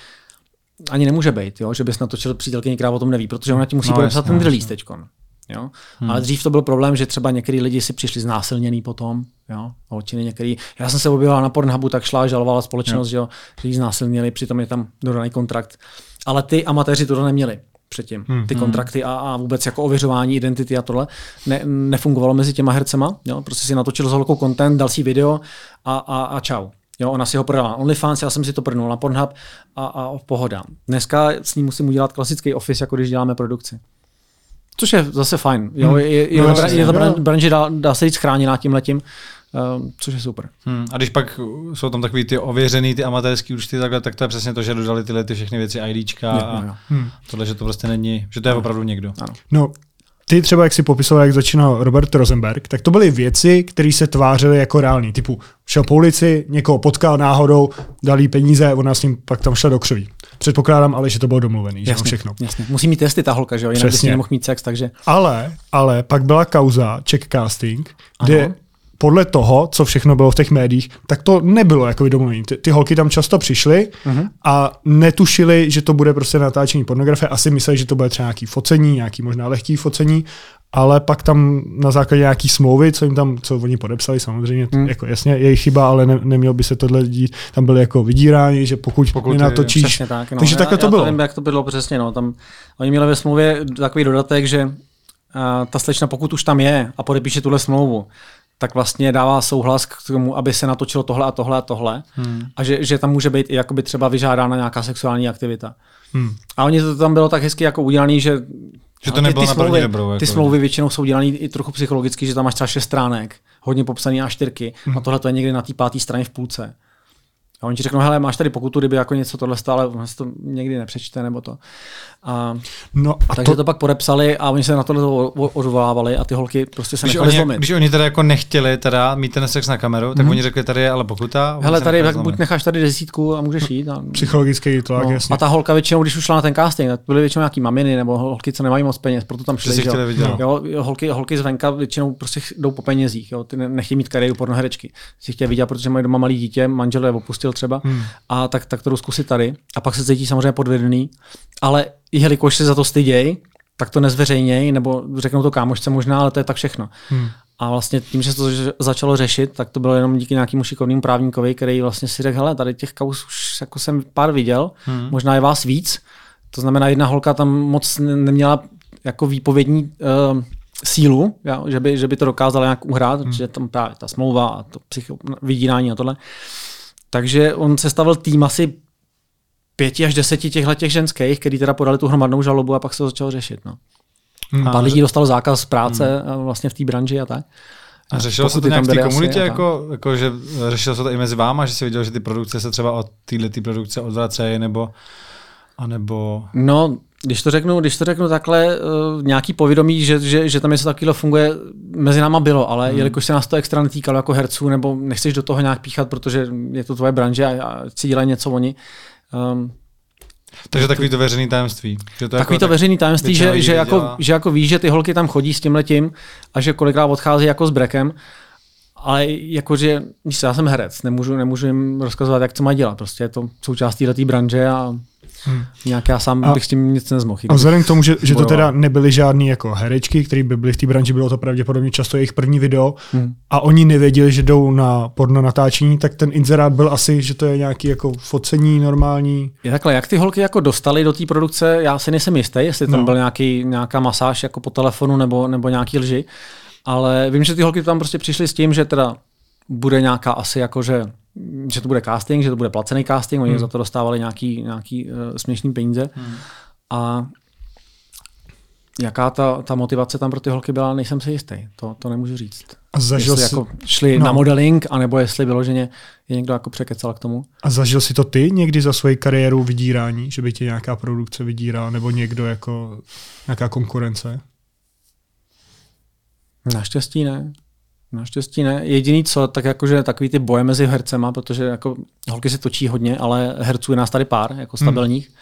ani nemůže být, jo? že bys natočil přítelkyně, která o tom neví, protože ona ti musí no, podepsat ten release teďkon. Jo? Hmm. Ale dřív to byl problém, že třeba některý lidi si přišli znásilněný potom, jo, holčiny některý. Já jsem se objevila na Pornhubu, tak šla a žalovala společnost, jo. že ji znásilnili, přitom je tam dodaný kontrakt. Ale ty amatéři to neměli předtím, hmm. ty kontrakty a, a vůbec jako ověřování identity a tohle ne, nefungovalo mezi těma hercema. Jo? Prostě si natočil s holkou content, dal si video a, a, a čau. Jo, ona si ho prodala na OnlyFans, já jsem si to prdnul na Pornhub a, a pohoda. Dneska s ním musím udělat klasický office, jako když děláme produkci. Což je zase fajn. Jo, Hmm. je, je, je, No, jasně, je ta branže, dá, dá se říct, chráněná tím letím, uh, což je super. Hmm. A když pak jsou tam takový ty ověřený, ty amatérský účty, takhle, tak to je přesně to, že dodali tyhle ty všechny věci IDčka a. Hmm. tohle, že to prostě není, že to je opravdu někdo. Ano. No, ty třeba, jak si popisoval, jak začínal Robert Rosenberg, tak to byly věci, které se tvářily jako reální. Typu šel po ulici, někoho potkal náhodou, dal jí peníze, ona s ním pak tam šla do křoví. Předpokládám ale, že to bylo domluvený, že všechno. Jasně. Musí mít testy ta holka, že jo, jinak by s ní Přesně. nemohl mít sex, takže... Ale, ale pak byla kauza check casting, kde Ano. Podle toho, co všechno bylo v těch médiích, tak to nebylo jako domluvené. Ty, ty holky tam často přišly Mhm. a netušili, že to bude prostě natáčení pornografie. Asi mysleli, že to bude třeba nějaký focení, nějaký možná lehký focení, ale pak tam na základě nějaký smlouvy, co jim tam, co oni podepsali, samozřejmě, Hmm. mm. jako jasně, je jejich chyba, ale ne, nemělo by se tohle dít. Tam byli jako vydíráni, že pokud, Pokud nenatočíš. Přesně tak. No. Takže já, takhle to já bylo. Vím, jak to bylo přesně. No. Tam, oni měli ve smlouvě takový dodatek, že a, ta slečna, pokud už tam je a podepíše tuhle smlouvu, tak vlastně dává souhlas k tomu, aby se natočilo tohle a tohle a tohle. Hmm. A že, že tam může být i jakoby třeba vyžádána nějaká sexuální aktivita. Hmm. A oni to tam bylo tak hezky jako udělaný, že Že to ty- nebylo ty první smlouvy, dobrou, jako, ty smlouvy většinou jsou dělané i trochu psychologicky, že tam máš třeba šest stránek, hodně popsaný a čtyřky Mhm. a tohle to je někdy na té páté straně v půlce. A oni ti řeknou, hele, máš tady pokutu, kdyby jako něco tohle stále, ale on si to někdy nepřečte nebo to. A, No a takže to, to, pak podepsali a oni se na tohle odvolávali a ty holky prostě se Když oni, zlomit. když oni teda jako nechtěli teda mít ten sex na kameru, tak oni řekli, tady je ale pokuta. Hele, tady tak buď necháš tady desítku a můžeš jít. A, psychologický tlak, no. jasně. a ta holka většinou, když už šla na ten casting, tak byly většinou nějaký maminy nebo holky, co nemají moc peněz, proto tam šli. jo. Jo, holky, holky zvenka většinou prostě jdou po penězích. Jo. Ty ne- nechtějí mít kariéru pornoherečky. Si chtějí vidět, protože mají doma malý dítě, manžel je opustil třeba, hmm. a tak, tak to zkusit tady. A pak se cítí samozřejmě podvedený. Ale i jelikož se za to styděj, tak to nezveřejněj, nebo řeknou to kámošce možná, ale to je tak všechno. Hmm. A vlastně tím, že se to začalo řešit, tak to bylo jenom díky nějakému šikovnému právníkovi, který vlastně si řekl, hele, tady těch kaus už jako jsem pár viděl, hmm. možná je vás víc. To znamená, jedna holka tam moc ne- neměla jako výpovědní uh, sílu, jo, že, by, že by to dokázala nějak uhrát, hmm. že tam právě ta smlouva a to psycho, vydírání a tohle. Takže on se stavil tým asi pěti až deseti těchto těch ženských, který teda podali tu hromadnou žalobu a pak se to začalo řešit. No. Hmm. A pár lidí dostalo zákaz práce hmm. vlastně v té branži a tak. A řešilo se to nějak v té komunitě, jako, jako, že řešilo se to i mezi váma, že jsi viděl, že ty produkce se třeba od téhle produkce odvracejí, nebo a nebo No, když to řeknu, když to řeknu takhle, uh, nějaký povědomí, že, že, že tam něco takového funguje, mezi náma bylo, ale hmm. jelikož se nás to extra netýkalo jako herců, nebo nechceš do toho nějak píchat, protože je to tvoje branže a, a si dělají něco oni. Um, takže takový to veřejný tajemství. Že to takový jako, to veřejný tajemství, že, že, jako, že jako víš, že ty holky tam chodí s tím letím a že kolikrát odchází jako s brekem, ale jakože, víš co, já jsem herec, nemůžu, nemůžu jim rozkazovat, jak to mají dělat. Prostě je to součástí této branže a hmm. nějak já sám A- bych s tím nic nezmohl. A vzhledem k tomu, že, že to teda nebyly žádný jako herečky, které by byly v té branži, bylo to pravděpodobně často jejich první video Hmm. a oni nevěděli, že jdou na porno natáčení, tak ten inzerát byl asi, že to je nějaký jako focení normální. Je takhle, jak ty holky jako dostali do té produkce, já si nejsem jistý, jestli tam no. byl nějaký, nějaká masáž jako po telefonu nebo, nebo nějaký lži, ale vím, že ty holky tam prostě přišly s tím, že teda bude nějaká asi jako, že, že to bude casting, že to bude placený casting, oni Hmm. za to dostávali nějaký, nějaký uh, směšný peníze Hmm. a jaká ta, ta motivace tam pro ty holky byla, nejsem si jistý, to, to nemůžu říct. A zažil, Jestli jsi, jako šli no. na modeling, anebo jestli vyloženě je někdo jako překecal k tomu. a zažil si to ty někdy za svoji kariéru vydírání, že by tě nějaká produkce vydírala, nebo někdo jako nějaká konkurence? Naštěstí ne. Naštěstí ne. Jediný co, tak jakože takový ty boje mezi hercema, protože jako holky se točí hodně, ale herců je nás tady pár, jako stabilních. Hmm.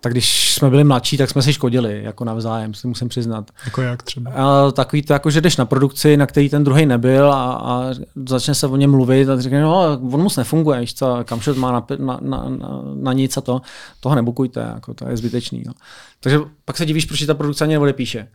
Tak když jsme byli mladší, tak jsme si škodili, jako navzájem, si musím přiznat. Jako jak třeba? A takový to, jako, že jdeš na produkci, na který ten druhý nebyl a, a začne se o něm mluvit a řekne, no, on moc nefunguje, víš co, kamšot má na, na, na, na, na, nic a to, toho nebukujte, jako, to je zbytečný. No. Takže pak se divíš, proč ta produkce ani neodepíše.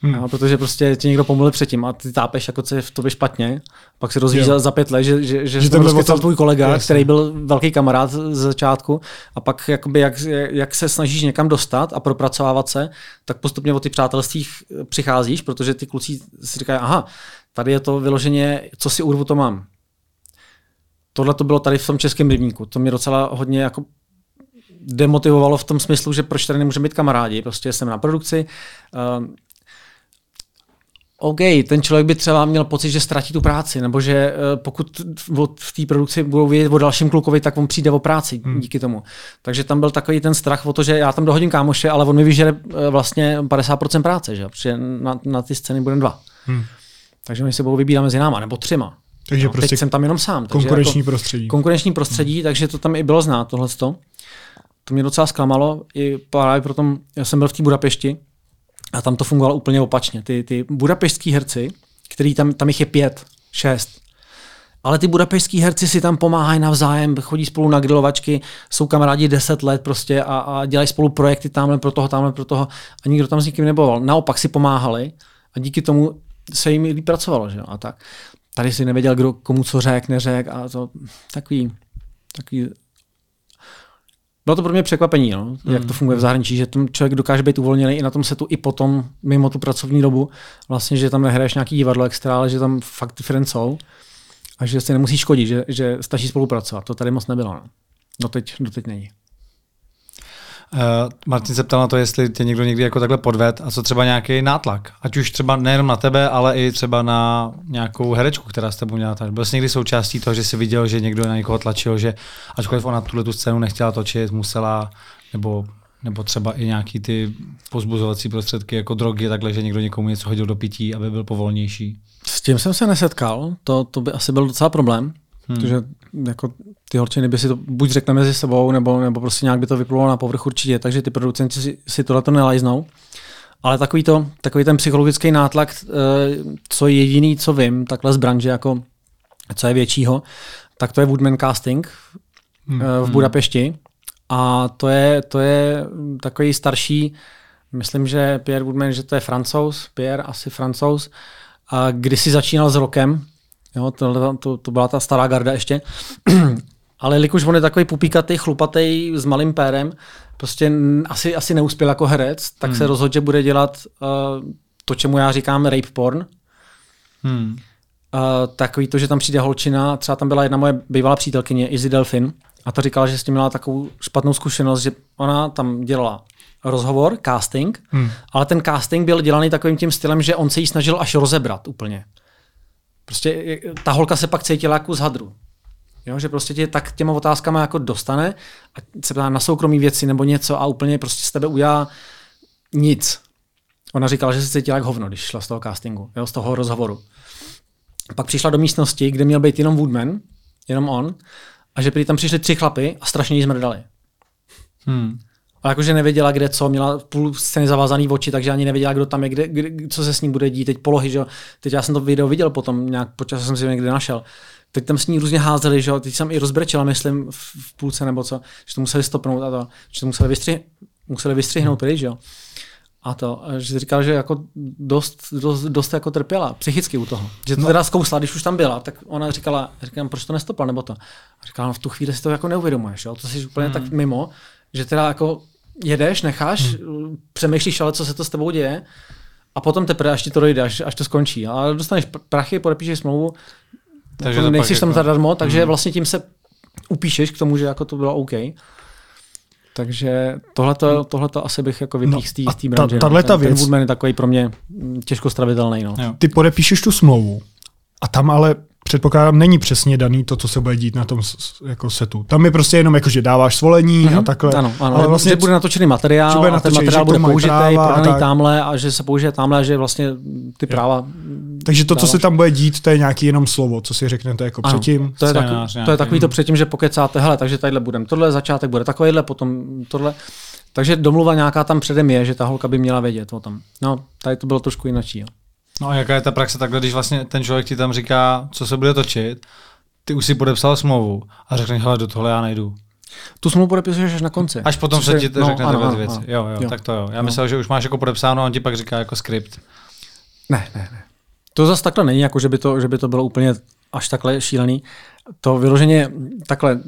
Hmm. No, protože prostě tě někdo pomluvil předtím a ty tápeš jako co je v tobě špatně. Pak se dozvíš Jo. za, za pět let, že, že, že, Že to tom- tvůj kolega, Jasně. Jasně. který byl velký kamarád z začátku a pak jakoby jak, jak se snažíš někam dostat a propracovávat se, tak postupně o ty přátelství přicházíš, protože ty kluci si říkají, aha, tady je to vyloženě, co si urvu to mám. Tohle to bylo tady v tom českém rybníku. To mě docela hodně jako demotivovalo v tom smyslu, že proč tady nemůžeme být kamarádi. Prostě jsem na produkci, um, OK, ten člověk by třeba měl pocit, že ztratí tu práci, nebo že eh, pokud v té produkci budou vědět o dalším klukovi, tak on přijde o práci hmm. díky tomu. Takže tam byl takový ten strach o to, že já tam dohodím kámoše, ale on mi vyžere eh, vlastně 50% práce, že? protože na, na ty scény budeme dva. Hmm. Takže my se budou vybírat mezi náma, nebo třema. Takže no, prostě teď jsem tam jenom sám. Konkurenční jako prostředí. Konkurenční prostředí, hmm. takže to tam i bylo znát, tohle. To mě docela zklamalo, i právě proto, já jsem byl v té Budapešti, a tam to fungovalo úplně opačně. Ty, ty budapešský herci, který tam, tam jich je pět, šest, ale ty budapešský herci si tam pomáhají navzájem, chodí spolu na grilovačky, jsou kamarádi deset let prostě a, a dělají spolu projekty tamhle pro toho, tamhle pro toho a nikdo tam s nikým neboval. Naopak si pomáhali a díky tomu se jim líp pracovalo. Že? A tak. Tady si nevěděl, kdo komu co řek, neřek a to takový, takový bylo to pro mě překvapení, no, mm. jak to hmm. funguje v zahraničí, že tam člověk dokáže být uvolněný i na tom setu, i potom, mimo tu pracovní dobu, vlastně, že tam nehraješ nějaký divadlo extra, ale že tam fakt ty friends jsou a že si nemusíš škodit, že, že stačí spolupracovat. To tady moc nebylo. No. Doteď, doteď není. Uh, Martin se ptal na to, jestli tě někdo někdy jako takhle podved a co třeba nějaký nátlak. Ať už třeba nejenom na tebe, ale i třeba na nějakou herečku, která s tebou měla. Byl jsi někdy součástí toho, že jsi viděl, že někdo na někoho tlačil, že ačkoliv ona tuhle tu scénu nechtěla točit, musela, nebo, nebo třeba i nějaký ty pozbuzovací prostředky jako drogy, takhle, že někdo někomu něco hodil do pití, aby byl povolnější. S tím jsem se nesetkal, to, to by asi byl docela problém. Hmm. Protože jako ty holčiny by si to buď řekne mezi sebou, nebo, nebo prostě nějak by to vyplulo na povrch určitě, takže ty producenti si, si tohle to nelajznou. Ale takový, to, takový ten psychologický nátlak, eh, co je jediný, co vím, takhle z branže, jako co je většího, tak to je Woodman Casting hmm. v hmm. Budapešti. A to je, to je takový starší, myslím, že Pierre Woodman, že to je francouz, Pierre asi francouz, a si začínal s rokem, Jo, to, to, to byla ta stará garda ještě. <clears throat> Ale jelikož on je takový pupíkatý, chlupatý s malým pérem, prostě asi, asi neuspěl jako herec, tak hmm. se rozhodl, že bude dělat uh, to, čemu já říkám rape porn. Hmm. Uh, takový to, že tam přijde holčina, třeba tam byla jedna moje bývalá přítelkyně, Izzy Delfin, a to říkala, že s tím měla takovou špatnou zkušenost, že ona tam dělala rozhovor, casting, hmm. ale ten casting byl dělaný takovým tím stylem, že on se jí snažil až rozebrat úplně. Prostě ta holka se pak cítila jako z hadru. Jo, že prostě tě tak těma otázkama jako dostane a se ptá na soukromí věci nebo něco a úplně prostě z tebe udělá nic. Ona říkala, že se cítila jak hovno, když šla z toho castingu, jo, z toho rozhovoru. Pak přišla do místnosti, kde měl být jenom Woodman, jenom on, a že tam přišli tři chlapy a strašně jí zmrdali. Hmm. Ale jakože nevěděla, kde co, měla půl scény zavázaný oči, takže ani nevěděla, kdo tam je, kde, kde, co se s ní bude dít, teď polohy, že jo. Teď já jsem to video viděl potom, nějak počas jsem si někde našel. Teď tam s ní různě házeli, že jo, teď jsem i rozbrečela, myslím, v půlce nebo co, že to museli stopnout a to, že to museli, vystřih, museli vystřihnout pryč, že jo. A to, že říkal, že jako dost, dost, dost jako trpěla psychicky u toho. Že to no. teda zkousla, když už tam byla, tak ona říkala, říkám, proč to nestopla, nebo to. A říkala, no v tu chvíli si to jako neuvědomuješ, jo? to jsi úplně hmm. tak mimo, že teda jako jedeš, necháš, hmm. přemýšlíš ale, co se to s tebou děje a potom teprve, až ti to dojde, až, až to skončí. Ale dostaneš prachy, podepíšeš smlouvu, takže to nejsi tam jako... zadarmo, takže hmm. vlastně tím se upíšeš k tomu, že jako to bylo OK. Takže tohleto, tohleto asi bych jako vypích no, z té branže. Ta, no. ta, ten, věc... ten Woodman je takový pro mě těžko stravitelný. No. Ty podepíšeš tu smlouvu a tam ale předpokládám, není přesně daný to, co se bude dít na tom jako setu. Tam je prostě jenom jako, že dáváš svolení mm-hmm. a mhm. takhle. Ano, ano. Ale vlastně, že bude natočený materiál bude a ten materiál bude použitý, prodaný a tamhle a že se použije tamhle a že vlastně ty práva... Takže to, dáváš. co se tam bude dít, to je nějaký jenom slovo, co si řeknete jako ano, předtím. To je, takový, to je takový to předtím, že pokecáte, hele, takže tadyhle budeme, tohle začátek bude takovýhle, potom tohle. Takže domluva nějaká tam předem je, že ta holka by měla vědět o tom. No, tady to bylo trošku jinak. No a jaká je ta praxe takhle, když vlastně ten člověk ti tam říká, co se bude točit, ty už si podepsal smlouvu a řekne, hele, do tohle já nejdu. Tu smlouvu podepisuješ až na konci. Až potom se ti no, řekne tyhle věci. Jo, jo, jo, tak to jo. Já no. myslel, že už máš jako podepsáno a on ti pak říká jako skript. Ne, ne, ne. To zase takhle není, jako že by to, že by to bylo úplně až takhle šílený. To vyloženě takhle,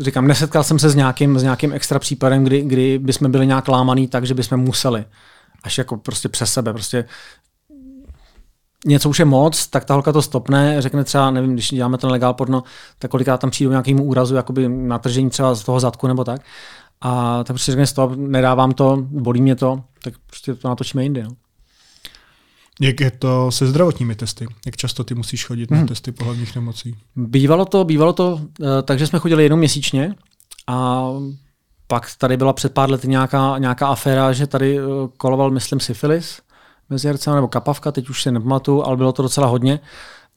říkám, nesetkal jsem se s nějakým, s nějakým extra případem, kdy, kdy bychom byli nějak lámaný tak, že bychom museli až jako prostě přes sebe. Prostě něco už je moc, tak ta holka to stopne, řekne třeba, nevím, když děláme ten legál porno, tak kolikrát tam přijdu nějakému úrazu, jakoby natržení třeba z toho zadku nebo tak. A tak prostě řekne stop, nedávám to, bolí mě to, tak prostě to natočíme jindy. No. Jak je to se zdravotními testy? Jak často ty musíš chodit hmm. na testy pohlavních nemocí? Bývalo to, bývalo to, eh, takže jsme chodili jednou měsíčně a pak tady byla před pár lety nějaká, nějaká aféra, že tady eh, koloval, myslím, syfilis mezi hercem, nebo kapavka, teď už se nepamatuju, ale bylo to docela hodně.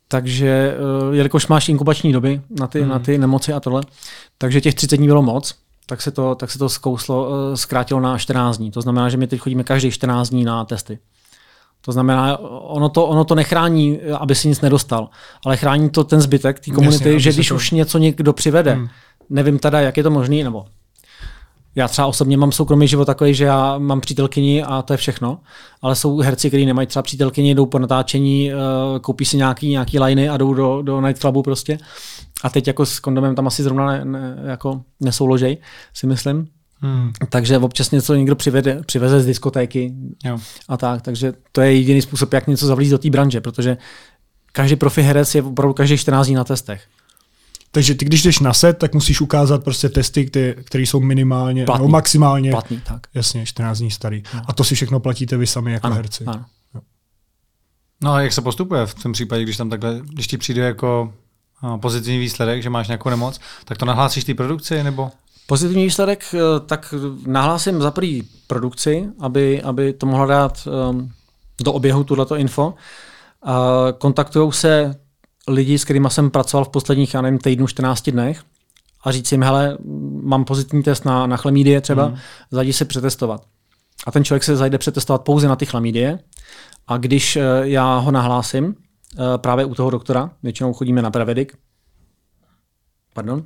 Takže, eh, jelikož máš inkubační doby na ty, hmm. na ty nemoci a tohle, takže těch 30 dní bylo moc, tak se to, tak se to zkouslo, zkrátilo na 14 dní. To znamená, že my teď chodíme každý 14 dní na testy. To znamená, ono to, ono to nechrání, aby si nic nedostal, ale chrání to ten zbytek té komunity, Jasně, že když to... už něco někdo přivede, hmm. nevím teda, jak je to možné, nebo já třeba osobně mám soukromý život takový, že já mám přítelkyni a to je všechno, ale jsou herci, kteří nemají třeba přítelkyni, jdou po natáčení, eh, koupí si nějaký, nějaký liney a jdou do, do nightclubu prostě. A teď jako s kondomem tam asi zrovna ne, ne, jako nesouložej, si myslím. Hmm. Takže občas něco někdo přivede, přiveze z diskotéky jo. a tak. Takže to je jediný způsob, jak něco zavlít do té branže, protože každý profi herec je opravdu každý 14 dní na testech. Takže ty, když jdeš na set, tak musíš ukázat prostě testy, které jsou minimálně platný. nebo maximálně. Platný, tak. Jasně, 14 dní starý. No. A to si všechno platíte vy sami jako ano, herci. Ano. No a jak se postupuje v tom případě, když tam takhle, když ti přijde jako pozitivní výsledek, že máš nějakou nemoc, tak to nahlásíš té produkci nebo? Pozitivní výsledek, eh, tak nahlásím za prvý produkci, aby, aby to mohla dát um, do oběhu tuto info. A kontaktují se lidi, s kterými jsem pracoval v posledních, já nevím, týdnu, 14 dnech a říct jim, hele, mám pozitivní test na, na chlamídie třeba, mm. zajdi se přetestovat. A ten člověk se zajde přetestovat pouze na ty chlamídie a když eh, já ho nahlásím, eh, právě u toho doktora, většinou chodíme na Pravedik, pardon,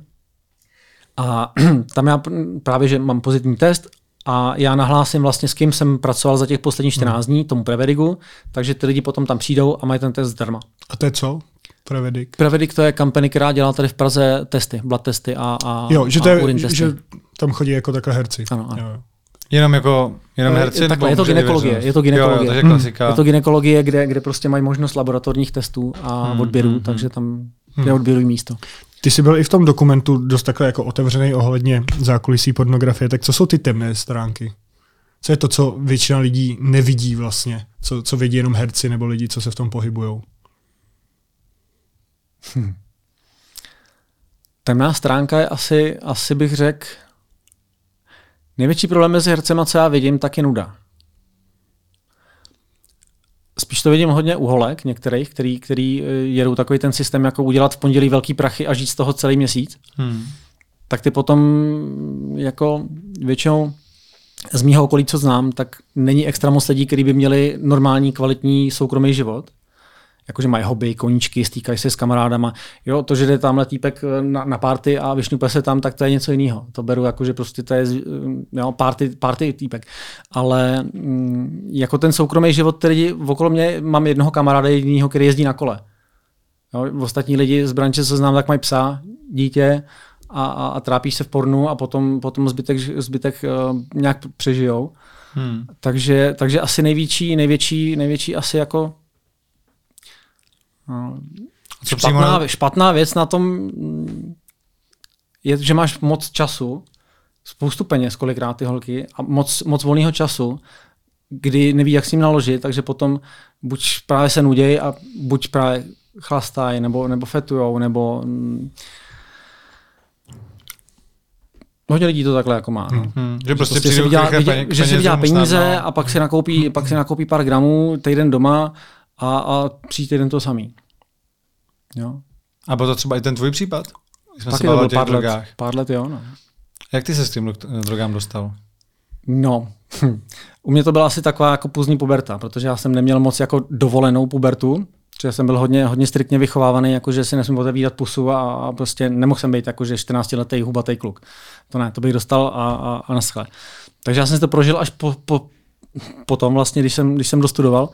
a <clears throat> tam já právě, že mám pozitivní test a já nahlásím vlastně, s kým jsem pracoval za těch posledních 14 hmm. dní, tomu Prevedigu, takže ty lidi potom tam přijdou a mají ten test zdarma. A to je co? Prevedik? Prevedik to je company, která dělá tady v Praze testy, blood testy a, a Jo, že, to je, testy. že tam chodí jako takhle herci. Ano, ano. Jo. Jenom jako jenom herci? Je, takhle, je to gynekologie. Je to gynekologie. Jo, jo, to, je to gynekologie, kde, kde prostě mají možnost laboratorních testů a hmm, odběrů, hmm, takže tam hmm. neodběrují místo. Ty jsi byl i v tom dokumentu dost takhle jako otevřený ohledně zákulisí pornografie, tak co jsou ty temné stránky? Co je to, co většina lidí nevidí vlastně? Co, co vidí jenom herci nebo lidi, co se v tom pohybují? <laughs> Hm. Temná stránka je asi, asi bych řekl, největší problém mezi hercema, co já vidím, tak je nuda. Spíš to vidím hodně u holek některých, který, který eh, jedou takový ten systém, jako udělat v pondělí velký prachy a žít z toho celý měsíc. Hmm. Tak ty potom jako většinou z mýho okolí, co znám, tak není extra moc lidí, kteří by měli normální, kvalitní soukromý život jakože mají hobby, koníčky, stýkají se s kamarádama. Jo, to, že jde tamhle týpek eh, na, na party a vyšňupe se tam, tak to je něco jiného. To beru jako, že prostě to je eh, jo, party, party týpek. Ale mm, jako ten soukromý život, který okolo mě mám jednoho kamaráda jediného, který jezdí na kole. Jo, ostatní lidi z branče, co znám, tak mají psa, dítě a, a, a trápíš se v pornu a potom, potom zbytek, zbytek uh, nějak přežijou. Hmm. Takže, takže asi největší, největší, největší asi jako co špatná, špatná věc na tom je, že máš moc času, spoustu peněz kolikrát ty holky a moc, moc volného času, kdy neví, jak s ním naložit, takže potom buď právě se nudějí a buď právě chlastají, nebo, nebo fetujou, nebo mm, Hodně lidí to takhle jako má. No. Hmm, že prostě, prostě si vydělá, že si vydělá peníze no. a pak si, nakoupí, pak si nakoupí pár gramů týden doma a, a příští týden to samý. Jo. A byl to třeba i ten tvůj případ? Jsme Taky to byl pár let, pár let, jo. No. Jak ty se s tím drogám dostal? No, <laughs> u mě to byla asi taková jako půzní puberta, protože já jsem neměl moc jako dovolenou pubertu, protože jsem byl hodně, hodně striktně vychovávaný, jako že si nesmím otevírat pusu a, a prostě nemohl jsem být jako, že 14-letý hubatý kluk. To ne, to bych dostal a, a, a naschle. Takže já jsem si to prožil až po, po, po tom vlastně, když jsem, když jsem dostudoval.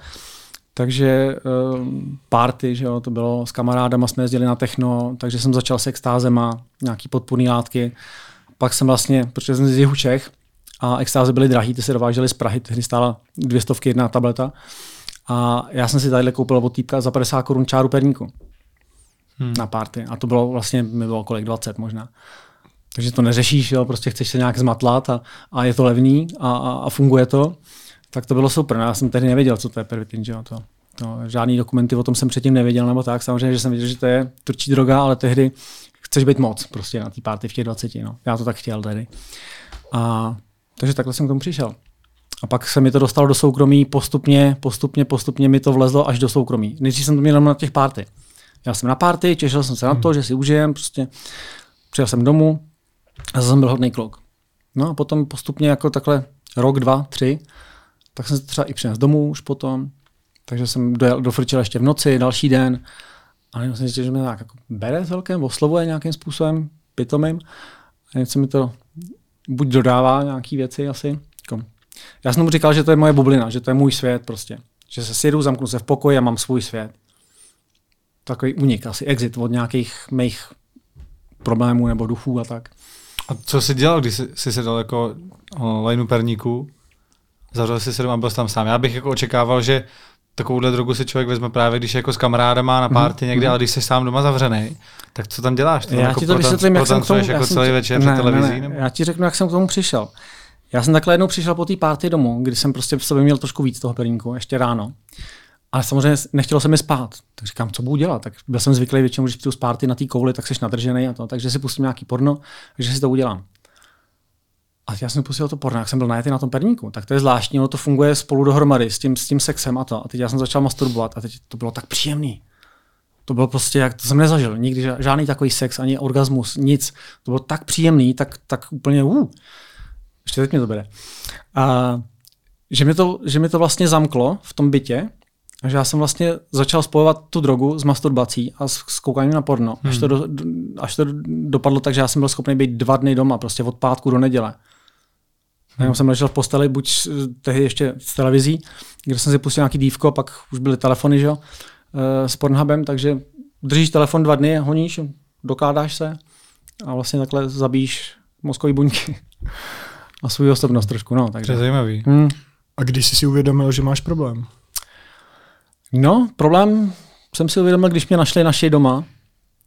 Takže uh, party, že jo, to bylo s kamarádama, jsme jezdili na techno, takže jsem začal s extázema, nějaký podpůrné látky. Pak jsem vlastně, protože jsem z jihu Čech a extáze byly drahý, ty se dovážely z Prahy, tehdy stála dvě stovky jedna tableta. A já jsem si tady koupil od týpka za 50 korun čáru perníku hmm. na party. A to bylo vlastně, mi bylo kolik, 20 možná. Takže to neřešíš, jo, prostě chceš se nějak zmatlat a, a je to levný a, a, a funguje to tak to bylo super. No, já jsem tehdy nevěděl, co to je pervitin, že jo, to. No, žádný dokumenty o tom jsem předtím nevěděl, nebo tak. Samozřejmě, že jsem věděl, že to je turčí droga, ale tehdy chceš být moc prostě na té party v těch 20. No. Já to tak chtěl tehdy. A, takže takhle jsem k tomu přišel. A pak se mi to dostalo do soukromí, postupně, postupně, postupně mi to vlezlo až do soukromí. Nejdřív jsem to měl na těch party. Já jsem na party, těšil jsem se na to, že si užijem, prostě přijel jsem domů a zase jsem byl hodný kluk. No a potom postupně jako takhle rok, dva, tři, tak jsem se třeba i přinesl domů už potom, takže jsem dojel, dofrčil ještě v noci, další den. A jenom jsem zjistil, že mě tak jako bere celkem, oslovuje nějakým způsobem, pitomým. A něco mi to buď dodává nějaké věci asi. Jako. Já jsem mu říkal, že to je moje bublina, že to je můj svět prostě. Že se sjedu, zamknu se v pokoji a mám svůj svět. Takový unik, asi exit od nějakých mých problémů nebo duchů a tak. A co jsi dělal, když jsi, se dal jako lineu perníku? Zavřel jsi se doma a byl tam sám. Já bych jako očekával, že takovouhle drogu si člověk vezme právě, když je jako s kamarádama na párty mm-hmm. někde, ale když jsi sám doma zavřený, tak co tam děláš? To já jako ti to vysvětlím, jak jsem k tomu... jako celý večer ne, televizí? Ne, ne, nebo? Já ti řeknu, jak jsem k tomu přišel. Já jsem takhle jednou přišel po té párty domů, kdy jsem prostě v sobě měl trošku víc toho perníku, ještě ráno. Ale samozřejmě nechtělo se mi spát. Tak říkám, co budu dělat? Tak byl jsem zvyklý většinou, když přijdu z párty na té kouli, tak jsi nadržený a to. Takže si pustím nějaký porno, takže si to udělám. A já jsem pustil to porno, jak jsem byl najetý na tom perníku. Tak to je zvláštní, ono to funguje spolu dohromady s tím, s tím sexem a to. A teď já jsem začal masturbovat a teď to bylo tak příjemný. To bylo prostě, jak to jsem nezažil, nikdy žádný takový sex, ani orgasmus, nic. To bylo tak příjemný, tak, tak úplně, uh, ještě teď mě to bere. A, že, mě to, že mě to vlastně zamklo v tom bytě, že já jsem vlastně začal spojovat tu drogu s masturbací a s, s koukáním na porno. Hmm. Až, to do, až to dopadlo tak, že já jsem byl schopný být dva dny doma, prostě od pátku do neděle. Jenom jsem ležel v posteli, buď tehdy ještě s televizí, kde jsem si pustil nějaký dívko, pak už byly telefony, že jo, eh, s Pornhubem, takže držíš telefon dva dny, honíš, dokládáš se a vlastně takhle zabíjíš mozkové buňky <laughs> a svůj osobnost trošku. No, takže. To je zajímavý. Hmm. A když jsi si uvědomil, že máš problém? No, problém jsem si uvědomil, když mě našli naši doma,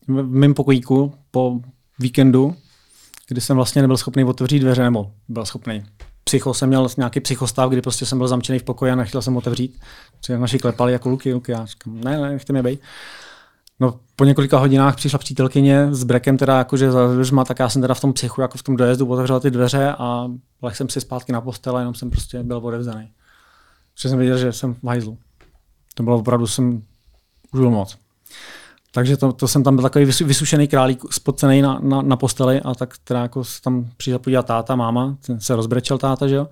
v mém pokojíku po víkendu, kdy jsem vlastně nebyl schopný otevřít dveře, nebo byl schopný. Psycho jsem měl nějaký psychostav, kdy prostě jsem byl zamčený v pokoji a nechtěl jsem otevřít. Protože naši klepali jako luky, luky. Já říkám, ne, ne, nechte mě být. No, po několika hodinách přišla přítelkyně s brekem teda jakože za dveřma, tak já jsem teda v tom psychu, jako v tom dojezdu otevřel ty dveře a lehl jsem si zpátky na postel a jenom jsem prostě byl odevzdaný. Protože jsem věděl, že jsem v hajzlu. To bylo opravdu, jsem už byl moc. Takže to, to jsem tam byl takový vysušený králík, spocený na, na, na, posteli a tak teda jako se tam přišel podívat táta, máma, ten se rozbrečel táta, že jo.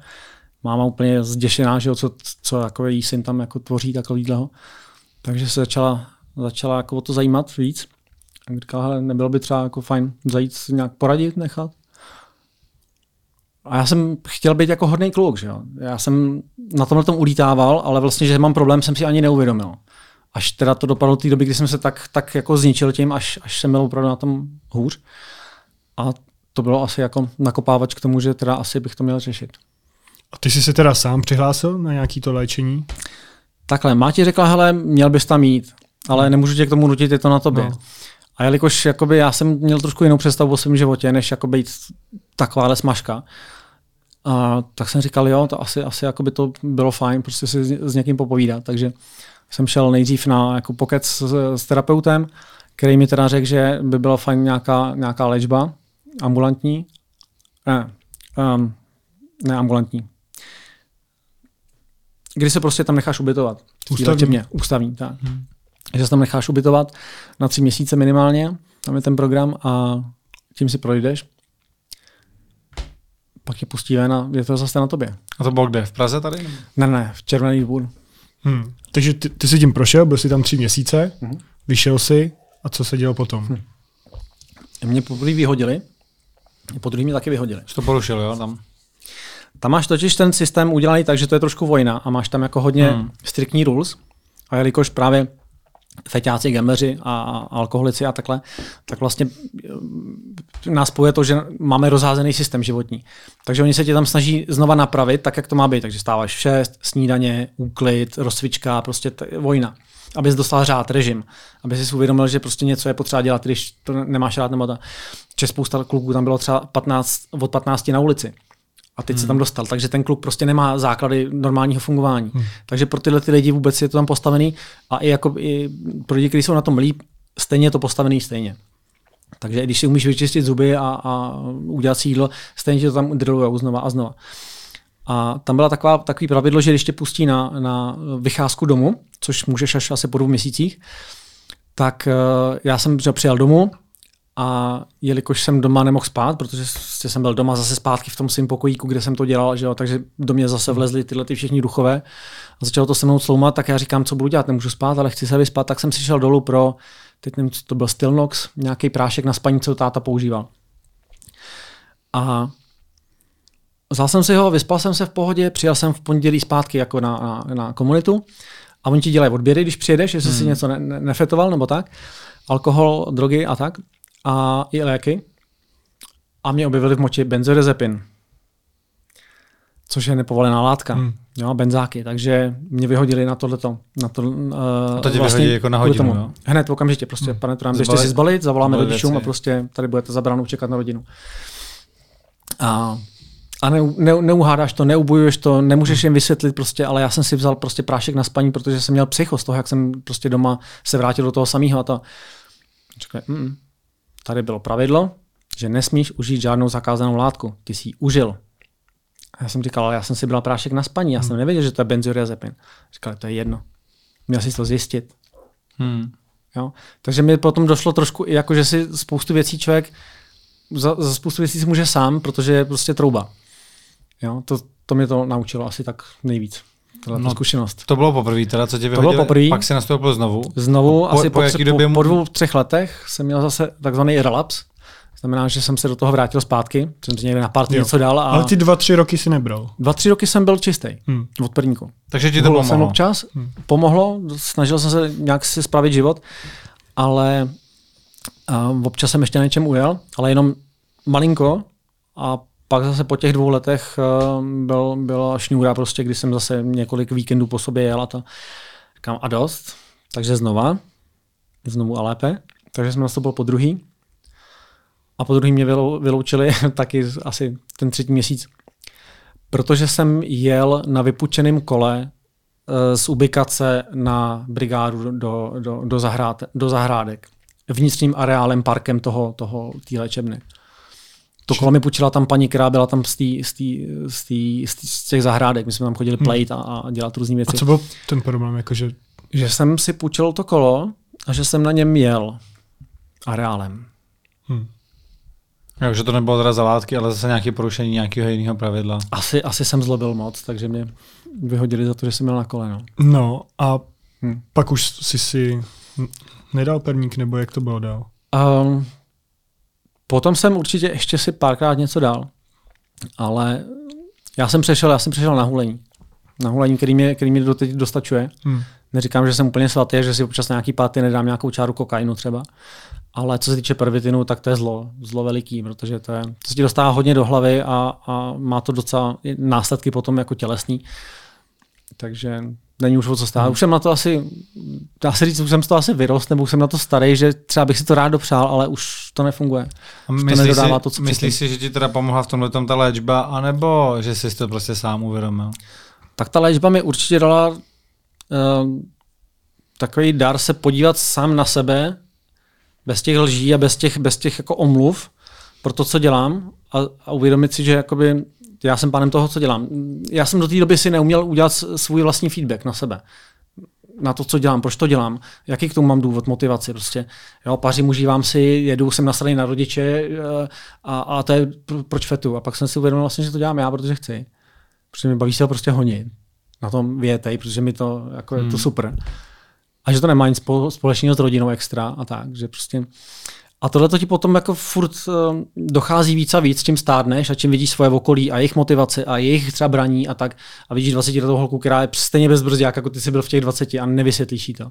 Máma úplně zděšená, že jo, co, co jako její syn tam jako tvoří takovýhleho. Takže se začala, začala jako o to zajímat víc. A říkala, hele, nebylo by třeba jako fajn zajít nějak poradit, nechat. A já jsem chtěl být jako hodný kluk, že jo. Já jsem na tomhle tom ulítával, ale vlastně, že mám problém, jsem si ani neuvědomil. Až teda to dopadlo té doby, kdy jsem se tak, tak jako zničil tím, až, až jsem byl opravdu na tom hůř. A to bylo asi jako nakopávač k tomu, že teda asi bych to měl řešit. A ty jsi se teda sám přihlásil na nějaký to léčení? Takhle, Máti řekla, hele, měl bys tam jít, ale nemůžu tě k tomu nutit, je to na tobě. No. A jelikož jakoby, já jsem měl trošku jinou představu o svém životě, než jako být takováhle smažka, a tak jsem říkal, jo, to asi, asi jako by to bylo fajn, prostě si s, s někým popovídat. Takže jsem šel nejdřív na jako pokec s, s terapeutem, který mi teda řekl, že by byla fajn nějaká, nějaká léčba ambulantní. Ne, um, ne ambulantní. Kdy se prostě tam necháš ubytovat. Ústavní. Ústavní, tak. Hmm. Že se tam necháš ubytovat na tři měsíce minimálně, tam je ten program a tím si projdeš pak je pustí ven a je to zase na tobě. A to bylo kde? V Praze tady? Ne, ne, v Červený dvůr. Hmm. Takže ty, ty jsi tím prošel, byl jsi tam tři měsíce, hmm. vyšel jsi a co se dělo potom? Hmm. Mě poprvé vyhodili, po druhý mě taky vyhodili. Jsi to porušil, jo? Tam. Tam máš totiž ten systém udělaný tak, že to je trošku vojna a máš tam jako hodně hmm. striktní rules. A jelikož právě feťáci, gameři a alkoholici a takhle, tak vlastně eh, nás poje to, že máme rozházený systém životní. Takže oni se tě tam snaží znova napravit tak, jak to má být. Takže stáváš 6, snídaně, úklid, rozcvička, prostě t- vojna. Aby jsi dostal řád, režim. Aby si uvědomil, že prostě něco je potřeba dělat, když to nemáš rád nebo ta. Že spousta kluků tam bylo třeba 15, od 15 na ulici. A teď hmm. se tam dostal, takže ten klub prostě nemá základy normálního fungování. Hmm. Takže pro tyhle ty lidi vůbec je to tam postavený a i, jako, i pro lidi, kteří jsou na tom líp, stejně je to postavený stejně. Takže když si umíš vyčistit zuby a, a udělat si jídlo, stejně to tam drillujou znova a znova. A tam byla taková, takový pravidlo, že když tě pustí na, na vycházku domů, což můžeš až asi po dvou měsících, tak uh, já jsem přijel domů a jelikož jsem doma nemohl spát, protože jsem byl doma zase zpátky v tom svém pokojíku, kde jsem to dělal, že jo, takže do mě zase vlezly tyhle ty všichni duchové a začalo to se mnou sloumat, tak já říkám, co budu dělat, nemůžu spát, ale chci se vyspat, tak jsem si šel dolů pro, teď nevím, co to byl Stilnox, nějaký prášek na spaní, co táta používal. A vzal jsem si ho, vyspal jsem se v pohodě, přijel jsem v pondělí zpátky jako na, na, na komunitu a oni ti dělají odběry, když přijedeš, jestli hmm. si něco ne, ne, nefetoval nebo tak, alkohol, drogy a tak a i léky. A mě objevili v moči benzodiazepin, což je nepovolená látka. Hmm. Jo, benzáky, takže mě vyhodili na tohleto. Na to, uh, a to tě vlastně, vyhodí jako na hodinu, tomu. jo? Hned okamžitě, prostě, hmm. pane Trump, běžte si zbalit, zavoláme rodičům a prostě tady budete zabranou čekat na rodinu. A, a ne, ne, neuhádáš to, neubojuješ to, nemůžeš jim vysvětlit prostě, ale já jsem si vzal prostě prášek na spaní, protože jsem měl psycho z toho, jak jsem prostě doma se vrátil do toho samého a to. Říkali, mm, tady bylo pravidlo, že nesmíš užít žádnou zakázanou látku. Ty jsi ji užil. A já jsem říkal, ale já jsem si bral prášek na spaní, já hmm. jsem nevěděl, že to je benzodiazepin. Říkal, to je jedno. Měl si to zjistit. Hmm. Jo? Takže mi potom došlo trošku, jako že si spoustu věcí člověk, za, za spoustu věcí si může sám, protože je prostě trouba. Jo? To, to mě to naučilo asi tak nejvíc. No, zkušenost. To bylo poprvé, teda, co tě vyhodili? To bylo poprvé. Pak se nastoupil znovu. Znovu, po, asi po, po, po, po dvou, třech letech jsem měl zase takzvaný relaps, Znamená, že jsem se do toho vrátil zpátky, jsem si někde na party něco dal. A... Ale ty dva, tři roky si nebral. Dva, tři roky jsem byl čistý hmm. od prvníku. Takže ti to pomohlo? Jsem občas, hmm. pomohlo, snažil jsem se nějak si spravit život, ale a občas jsem ještě na něčem ujel, ale jenom malinko a pak zase po těch dvou letech uh, byl, byla šňůra prostě, kdy jsem zase několik víkendů po sobě jel a to říkám a dost, takže znova, znovu a lépe. Takže jsem nastoupil po druhý a po druhý mě vyloučili <laughs> taky asi ten třetí měsíc, protože jsem jel na vypučeném kole eh, z ubikace na brigádu do, do, do, zahrád, do zahrádek. Vnitřním areálem, parkem toho, toho té léčebny. To kolo mi půjčila tam paní, která byla tam z, tý, z, tý, z, tý, z těch zahrádek. My jsme tam chodili hmm. plejt a, a dělat různé věci. A co byl ten problém? Jakože... Že jsem si půjčil to kolo a že jsem na něm jel areálem. Hmm. Takže to nebylo teda za látky, ale zase nějaké porušení nějakého jiného pravidla. Asi, asi jsem zlobil moc, takže mě vyhodili za to, že jsem měl na koleno. No a hmm. pak už si si nedal perník, nebo jak to bylo dál? Um, potom jsem určitě ještě si párkrát něco dal, ale já jsem přešel, já jsem přešel na hulení. Na hulení, který mě, který mě doteď dostačuje. Hmm. Neříkám, že jsem úplně svatý, že si občas nějaký páty nedám nějakou čáru kokainu třeba, ale co se týče pervitinu, tak to je zlo, zlo veliký, protože to, je, to se ti dostává hodně do hlavy a, a má to docela následky potom jako tělesný. Takže není už o co stát. Hmm. Už jsem na to asi, dá se říct, už jsem z toho asi vyrost, nebo už jsem na to starý, že třeba bych si to rád dopřál, ale už to nefunguje. A myslíš, si, to, co myslíš si, že ti teda pomohla v tomhle ta léčba, anebo že jsi to prostě sám uvědomil? Tak ta léčba mi určitě dala uh, takový dar se podívat sám na sebe, bez těch lží a bez těch, bez těch jako omluv pro to, co dělám a, a uvědomit si, že jakoby já jsem pánem toho, co dělám. Já jsem do té doby si neuměl udělat svůj vlastní feedback na sebe na to, co dělám, proč to dělám, jaký k tomu mám důvod, motivaci. Prostě. Jo, pařím, užívám si, jedu, jsem nasraný na rodiče eh, a, a to je proč fetu. A pak jsem si uvědomil vlastně, že to dělám já, protože chci. Protože mi baví se prostě honit. Na tom větej, protože mi to jako, hmm. je to hmm. super a že to nemá nic společného s rodinou extra a tak, že prostě a tohle to ti potom jako furt uh, dochází víc a víc, čím stárneš a čím vidíš svoje okolí a jejich motivace a jejich třeba braní a tak a vidíš 20 letou holku, která je stejně bezbrzdák, jako ty jsi byl v těch 20 a nevysvětlíš jí to.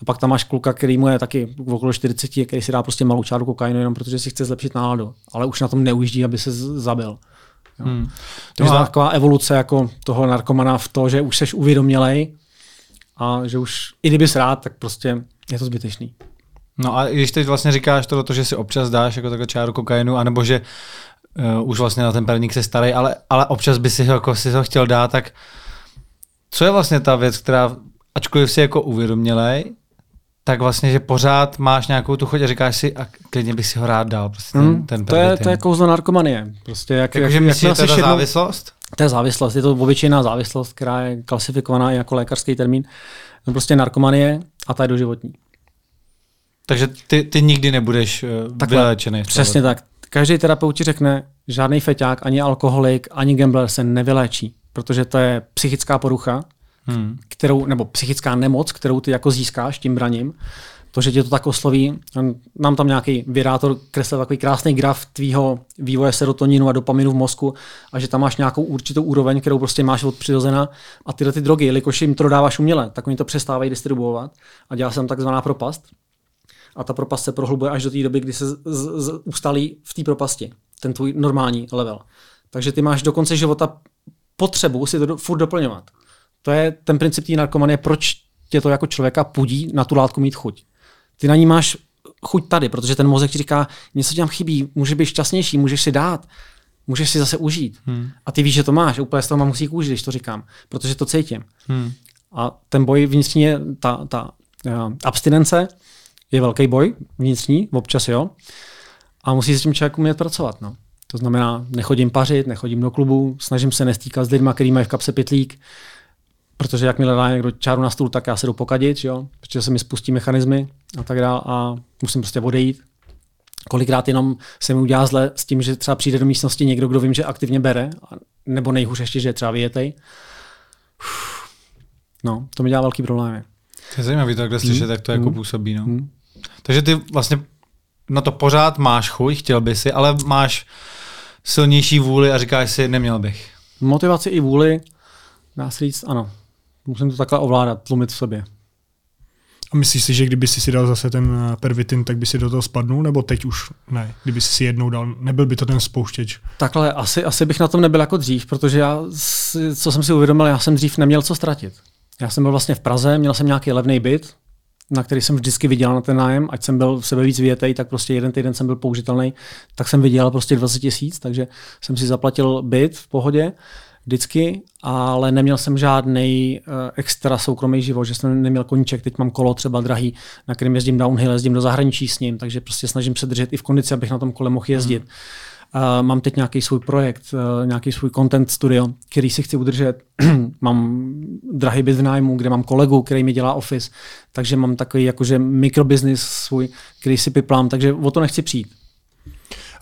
A pak tam máš kluka, který mu je taky v okolo 40, který si dá prostě malou čáru kokainu jenom protože si chce zlepšit náladu, ale už na tom neujíždí, aby se zabil. Jo. Hmm. To je no a... taková evoluce jako toho narkomana v to, že už seš uvědomělej a že už i kdybys rád, tak prostě je to zbytečný. No a když teď vlastně říkáš to, to že si občas dáš jako takhle čáru kokainu, anebo že uh, už vlastně na ten perník se starý, ale, ale občas by si ho, jako, si ho chtěl dát, tak co je vlastně ta věc, která, ačkoliv si jako uvědomělej, tak vlastně, že pořád máš nějakou tu chuť a říkáš si, a klidně bych si ho rád dal. Prostě ten, Hmm, ten to, je, to je kouzlo narkomanie. Prostě jak, Jakože jak, myslíš, že to je jednou- závislost? To je závislost, je to obyčejná závislost, která je klasifikovaná i jako lékařský termín. To prostě narkomanie a ta je doživotní. Takže ty, ty nikdy nebudeš uh, Takhle, z Přesně tak. Každý terapeut ti řekne, žádný feťák, ani alkoholik, ani gambler se nevyléčí, protože to je psychická porucha, Hmm. kterou, nebo psychická nemoc, kterou ty jako získáš tím braním. To, že tě to tak osloví, nám tam nějaký vědátor kreslil takový krásný graf tvýho vývoje serotoninu a dopaminu v mozku a že tam máš nějakou určitou úroveň, kterou prostě máš od přirozena a tyhle ty drogy, jelikož jim to dodáváš uměle, tak oni to přestávají distribuovat a dělá se tam takzvaná propast a ta propast se prohlubuje až do té doby, kdy se z, z, z, ustalí v té propasti, ten tvůj normální level. Takže ty máš do konce života potřebu si to do, furt doplňovat. To je ten princip té narkomanie, proč tě to jako člověka pudí na tu látku mít chuť. Ty na ní máš chuť tady, protože ten mozek ti říká, něco ti tam chybí, může být šťastnější, můžeš si dát, můžeš si zase užít. Hmm. A ty víš, že to máš, úplně z toho mám musí kůži, když to říkám, protože to cítím. Hmm. A ten boj vnitřní, ta, ta uh, abstinence je velký boj vnitřní, občas jo. A musí s tím člověk umět pracovat. No. To znamená, nechodím pařit, nechodím do klubu, snažím se nestýkat s lidmi, který mají v kapse pytlík, protože jakmile dá někdo čáru na stůl, tak já se jdu pokadit, jo? protože se mi spustí mechanismy a tak dále a musím prostě odejít. Kolikrát jenom se mi udělá zle s tím, že třeba přijde do místnosti někdo, kdo vím, že aktivně bere, nebo nejhůř ještě, že je třeba vyjetej. No, to mi dělá velký problémy. To je zajímavé takhle slyšet, Hmm. jak to jako působí. No. Takže ty vlastně na to pořád máš chuť, chtěl by si, ale máš silnější vůli a říkáš si, neměl bych. Motivaci i vůli, dá se říct, ano. Musím to takhle ovládat, tlumit v sobě. A myslíš si, že kdyby si si dal zase ten eh, pervitin, tak by si do toho spadnul, nebo teď už ne? Kdyby si si jednou dal, nebyl by to ten spouštěč. Takhle, asi, asi bych na tom nebyl jako dřív, protože já, co jsem si uvědomil, já jsem dřív neměl co ztratit. Já jsem byl vlastně v Praze, měl jsem nějaký levný byt, na který jsem vždycky vydělal na ten nájem, ať jsem byl v sebe víc větej, tak prostě jeden týden jsem byl použitelný, tak jsem vydělal prostě 20 tisíc, takže jsem si zaplatil byt v pohodě vždycky, ale neměl jsem žádný uh, extra soukromý život, že jsem neměl koníček, teď mám kolo třeba drahý, na kterém jezdím downhill, jezdím do zahraničí s ním, takže prostě snažím se držet i v kondici, abych na tom kole mohl jezdit. Uh, mám teď nějaký svůj projekt, uh, nějaký svůj content studio, který si chci udržet. <clears throat> mám drahý byt v nájmu, kde mám kolegu, který mi dělá office, takže mám takový jakože mikrobiznis svůj, který si piplám, takže o to nechci přijít.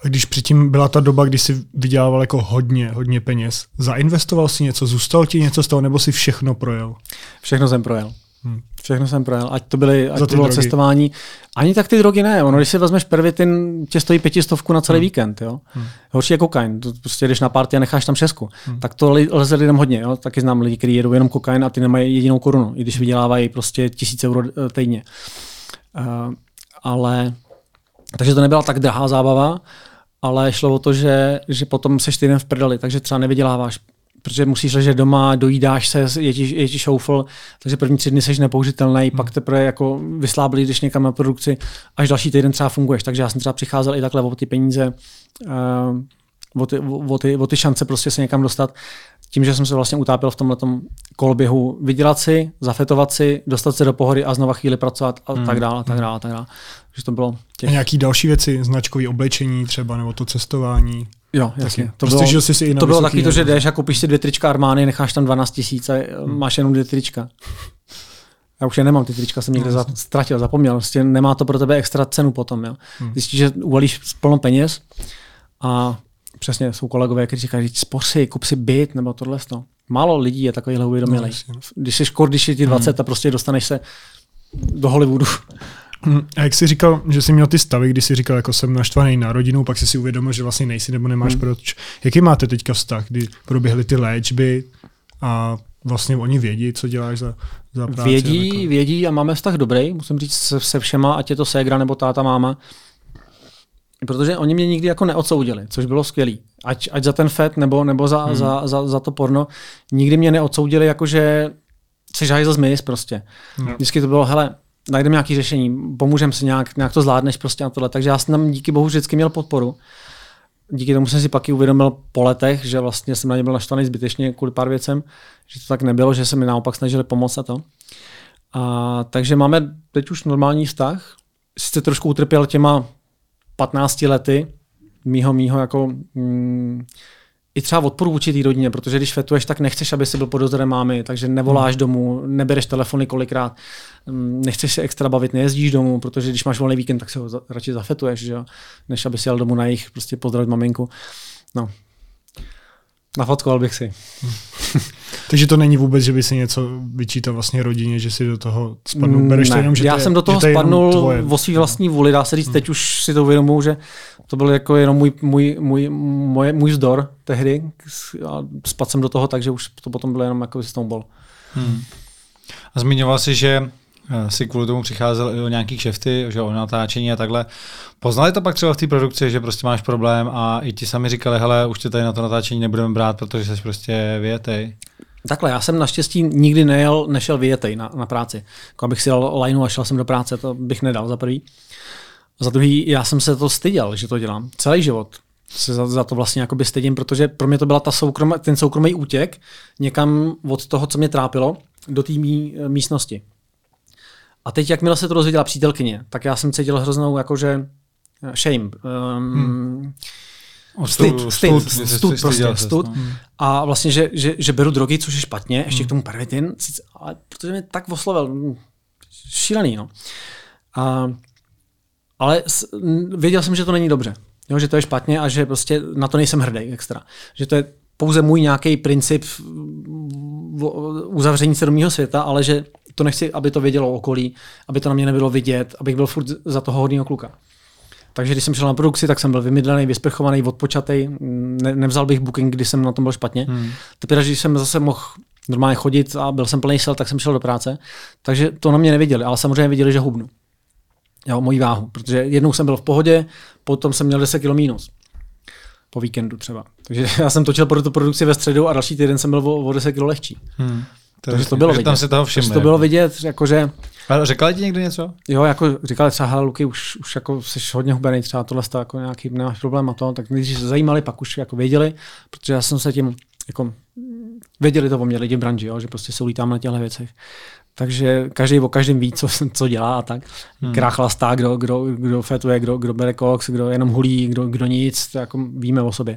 A když předtím byla ta doba, kdy si vydělával jako hodně, hodně peněz, zainvestoval si něco, zůstalo ti něco z toho, nebo si všechno projel? Všechno jsem projel. Hmm. Všechno jsem projel, ať to, byly, ať to bylo drogy. cestování. Ani tak ty drogy ne. Ono, když si vezmeš pervitin, tě stojí pětistovku na celý hmm. víkend. Jo? Hmm. Horší je kokain. Prostě jdeš na party a necháš tam šesku. Hmm. Tak to lze lidem hodně. Jo? Taky znám lidi, kteří jedou jenom kokain a ty nemají jedinou korunu, i když vydělávají prostě tisíc euro eh, týdně. Uh, ale takže to nebyla tak drahá zábava, ale šlo o to, že, že potom seš týden v prdeli, takže třeba nevyděláváš protože musíš ležet doma, dojídáš se, je ti, je ti šoufl, takže první tři dny seš nepoužitelný, hmm. pak teprve jako vysláblý, když někam na produkci, až další týden třeba funguješ. Takže já jsem třeba přicházel i takhle o ty peníze, uh, o, ty, o, ty, o ty šance prostě se někam dostat, tím, že jsem se vlastně utápil v tomhle koloběhu, vydělat si, zafetovat si, dostat se do pohody a znova chvíli pracovat a hmm. tak dále, a tak dále, a tak dále. Takže to bylo A nějaký další věci, značkový oblečení třeba, nebo to cestování. Jo, jasně. Taky. To Prostě bylo, jsi si i to bylo taky to, že jdeš a koupíš si dvě trička Armány, necháš tam 12 tisíc a hmm. máš jenom dvě trička. Já už je nemám, ty trička jsem někde za, ztratil, zapomněl. Prostě nemá to pro tebe extra cenu potom. Jo. Hmm. Zjistíš, že uvalíš plno peněz a přesně jsou kolegové, kteří říkají, spoř si, kup si byt nebo tohle. To. Málo lidí je takovýhle uvědomilý. No, když jsi škod, když je ti 20 hmm. a prostě dostaneš se do Hollywoodu. Hm, A jak jsi říkal, že jsi měl ty stavy, kdy jsi říkal, jako jsem naštvaný na rodinu, pak jsi si uvědomil, že vlastně nejsi nebo nemáš hmm. proč. Jaký máte teďka vztah, kdy proběhly ty léčby a vlastně oni vědí, co děláš za, za práci? Vědí, jako... vědí a máme vztah dobrý, musím říct se, se všema, ať je to ségra nebo táta, máma. Protože oni mě nikdy jako neodsoudili, což bylo skvělý. Ať, ať za ten fet nebo, nebo za, hmm. za, za, za, to porno, nikdy mě neodsoudili, jakože se žájí zmiz prostě. Hmm. Vždycky to bylo, hele, najdeme nějaké řešení, pomůžeme si nějak, nějak to zvládneš prostě na tohle. Takže já jsem tam díky bohu vždycky měl podporu. díky tomu jsem si pak i uvědomil po letech, že vlastně jsem na ně byl naštvaný zbytečně kvůli pár věcem, že to tak nebylo, že se mi naopak snažili pomoct a to. A, takže máme teď už normální vztah. Sice trošku utrpěl těma 15 lety mýho, mýho jako mm, i třeba odporu vůči té rodině, protože když fetuješ, tak nechceš, aby si byl pod dozorem mámy, takže nevoláš hmm. domů, nebereš telefony kolikrát, mm, nechceš se extra bavit, nejezdíš domů, protože když máš volný víkend, tak se ho radši zafetuješ, že než aby si jel domů na jich, prostě pozdravit maminku. No, Nafotkoval bych si. <laughs> Takže to není vůbec, že by si něco vyčítal vlastně rodině, že si do toho spadnul. Bereš ne, to jenom, že já to je, jsem do toho to spadnul tvoje. o svý vlastní vůli, dá se říct, teď už si to uvědomuji, že to byl jako jenom můj, můj, můj, můj, můj vzdor tehdy a spadl jsem do toho, takže už to potom bylo jenom jako snowball. Hmm. A zmiňoval jsi, že eh, si kvůli tomu přicházel i o nějaký kšefty, že o natáčení a takhle. Poznali to pak třeba v té produkci, že prostě máš problém a i ti sami říkali, hele, už tě tady na to natáčení nebudeme brát, protože jsi prostě vyjetej. Takhle, já jsem naštěstí nikdy nejel, nešel vyjetej na, na práci. Jako abych si dal lineu a šel jsem do práce, to bych nedal za prvý. Za druhý, já jsem se to styděl, že to dělám. Celý život se za, za to vlastně jakoby stydím, protože pro mě to byla ta soukromá, ten soukromý útěk někam od toho, co mě trápilo, do té mý, místnosti. A teď, jakmile se to dozvěděla přítelkyně, tak já jsem cítil hroznou jakože shame. Um, hmm. Styd, styd, stud, prostě, stud. A vlastně, že, že, že beru drogy, což je špatně, ještě k tomu pervitin, ale protože mě tak oslovil, mm, šílený, no. A, ale s, věděl jsem, že to není dobře, jo, že to je špatně a že prostě na to nejsem hrdý extra. Že to je pouze můj nějaký princip uzavření se do mého světa, ale že to nechci, aby to vědělo okolí, aby to na mě nebylo vidět, abych byl furt za toho hodného kluka. Takže když jsem šel na produkci, tak jsem byl vymydlený, vysprchovaný, odpočatý. Ne, nevzal bych booking, když jsem na tom byl špatně. Hmm. Teprve, když jsem zase mohl normálně chodit a byl jsem plný sil, tak jsem šel do práce. Takže to na mě neviděli, ale samozřejmě viděli, že hubnu. Jo, moji váhu, protože jednou jsem byl v pohodě, potom jsem měl 10 kg mínus. Po víkendu třeba. Takže <laughs> já jsem točil pro tu produkci ve středu a další týden jsem byl o, o 10 kg lehčí. Hmm. Takže to bylo Takže tam vidět. si toho Takže všimli. to bylo jako. vidět, jakože Ale řekla ti někdo něco? Jo, jako říkali třeba, hele, Luky, už, už jako jsi hodně hubený, třeba tohle to jako nějaký nemáš problém a to, tak když se zajímali, pak už jako věděli, protože já jsem se tím, jako věděli to o mě lidi v branži, jo, že prostě se ulítám na těchto věcech. Takže každý o každém ví, co, co dělá a tak. Hmm. Která chlastá, kdo, kdo, kdo fetuje, kdo, kdo bere koks, kdo jenom hulí, kdo, kdo nic, to jako víme o sobě.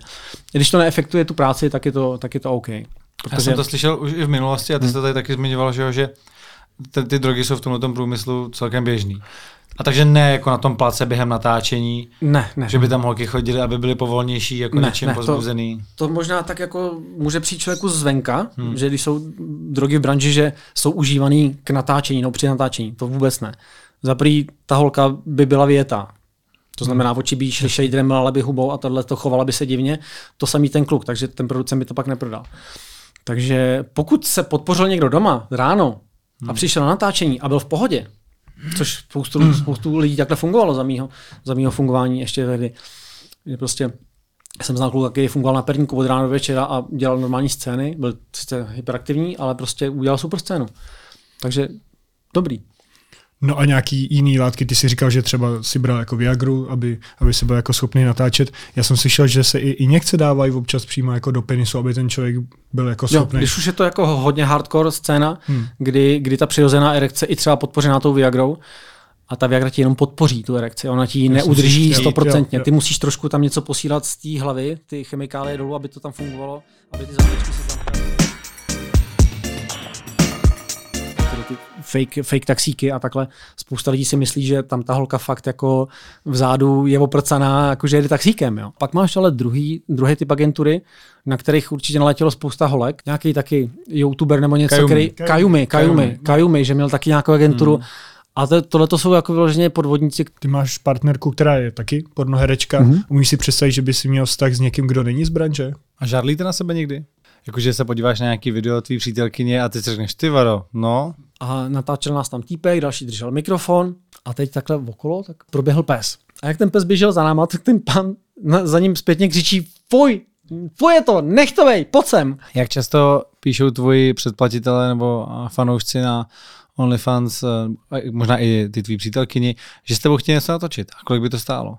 Když to neefektuje tu práci, tak je to, tak je to OK. Já Protože, jsem to slyšel už i v minulosti a ty jsi Hmm. to tady taky zmiňoval, že, jo, že ty, ty drogy jsou v tomhle průmyslu celkem běžný. A takže ne jako na tom place během natáčení, ne, ne. že by tam holky chodily, aby byly povolnější, jako Ne, něčím ne, to- pozbuzený. To možná tak jako může přijít člověku zvenka, hmm. že když jsou drogy v branži, že jsou užívaný k natáčení, no při natáčení, to vůbec ne. Za prý ta holka by byla věta. To znamená, oči by jí šly shaderem, mlala by hubou a tohle to chovala by se divně. To samý ten kluk, takže ten producent by to pak neprodal. Takže pokud se podpořil někdo doma ráno a přišel na natáčení a byl v pohodě, což spoustu, spoustu lidí takhle fungovalo za mýho, za mýho fungování ještě tehdy, že prostě jsem znal kluka, který fungoval na perníku od rána do večera a dělal normální scény, byl sice hyperaktivní, ale prostě udělal super scénu. Takže dobrý. No a nějaký jiný látky, ty si říkal, že třeba si bral jako Viagru, aby, aby si byl jako schopný natáčet. Já jsem slyšel, že se i injekce dávají občas přímo jako do penisu, aby ten člověk byl jako Jo, schopný. když už je to jako hodně hardcore scéna, Hmm. kdy, kdy ta přirozená erekce i třeba podpořená tou Viagrou, a ta Viagra ti jenom podpoří tu erekci, ona ti ji neudrží stoprocentně. jo, jo. Ty musíš trošku tam něco posílat z té hlavy, ty chemikálie dolů, aby to tam fungovalo, aby ty závěčky se ty fake, fake taxíky a takhle. Spousta lidí si myslí, že tam ta holka fakt jako vzadu je oprcaná, jakože jede taxíkem. Jo. Pak máš ale druhý, druhý typ agentury, na kterých určitě naletělo spousta holek. Nějaký taky youtuber nebo něco, Kajumi. který... Kajumi, Kajumi, Kajumi. Kajumi, že měl taky nějakou agenturu. Hmm. A to, tohle to jsou jako vyloženě podvodníci, Ty máš partnerku, která je taky pornoherečka. Mhm. Mm-hmm. Umíš si představit, že by si měl vztah s někým, kdo není z branže? A žádlíte na sebe někdy? Jakože se podíváš na nějaký video tvý přítelkyně a ty si řekneš, ty varo, no, a natáčel nás tam týpek, další držel mikrofon a teď takhle okolo, tak proběhl pes. A jak ten pes běžel za náma, tak ten pan za ním zpětně křičí, fuj, fuj je to, nech to vej, pojď sem. Jak často píšou tvoji předplatitelé nebo fanoušci na OnlyFans, eh, možná i ty tvý přítelkyni, že s tebou chtějí něco natočit? A kolik by to stálo?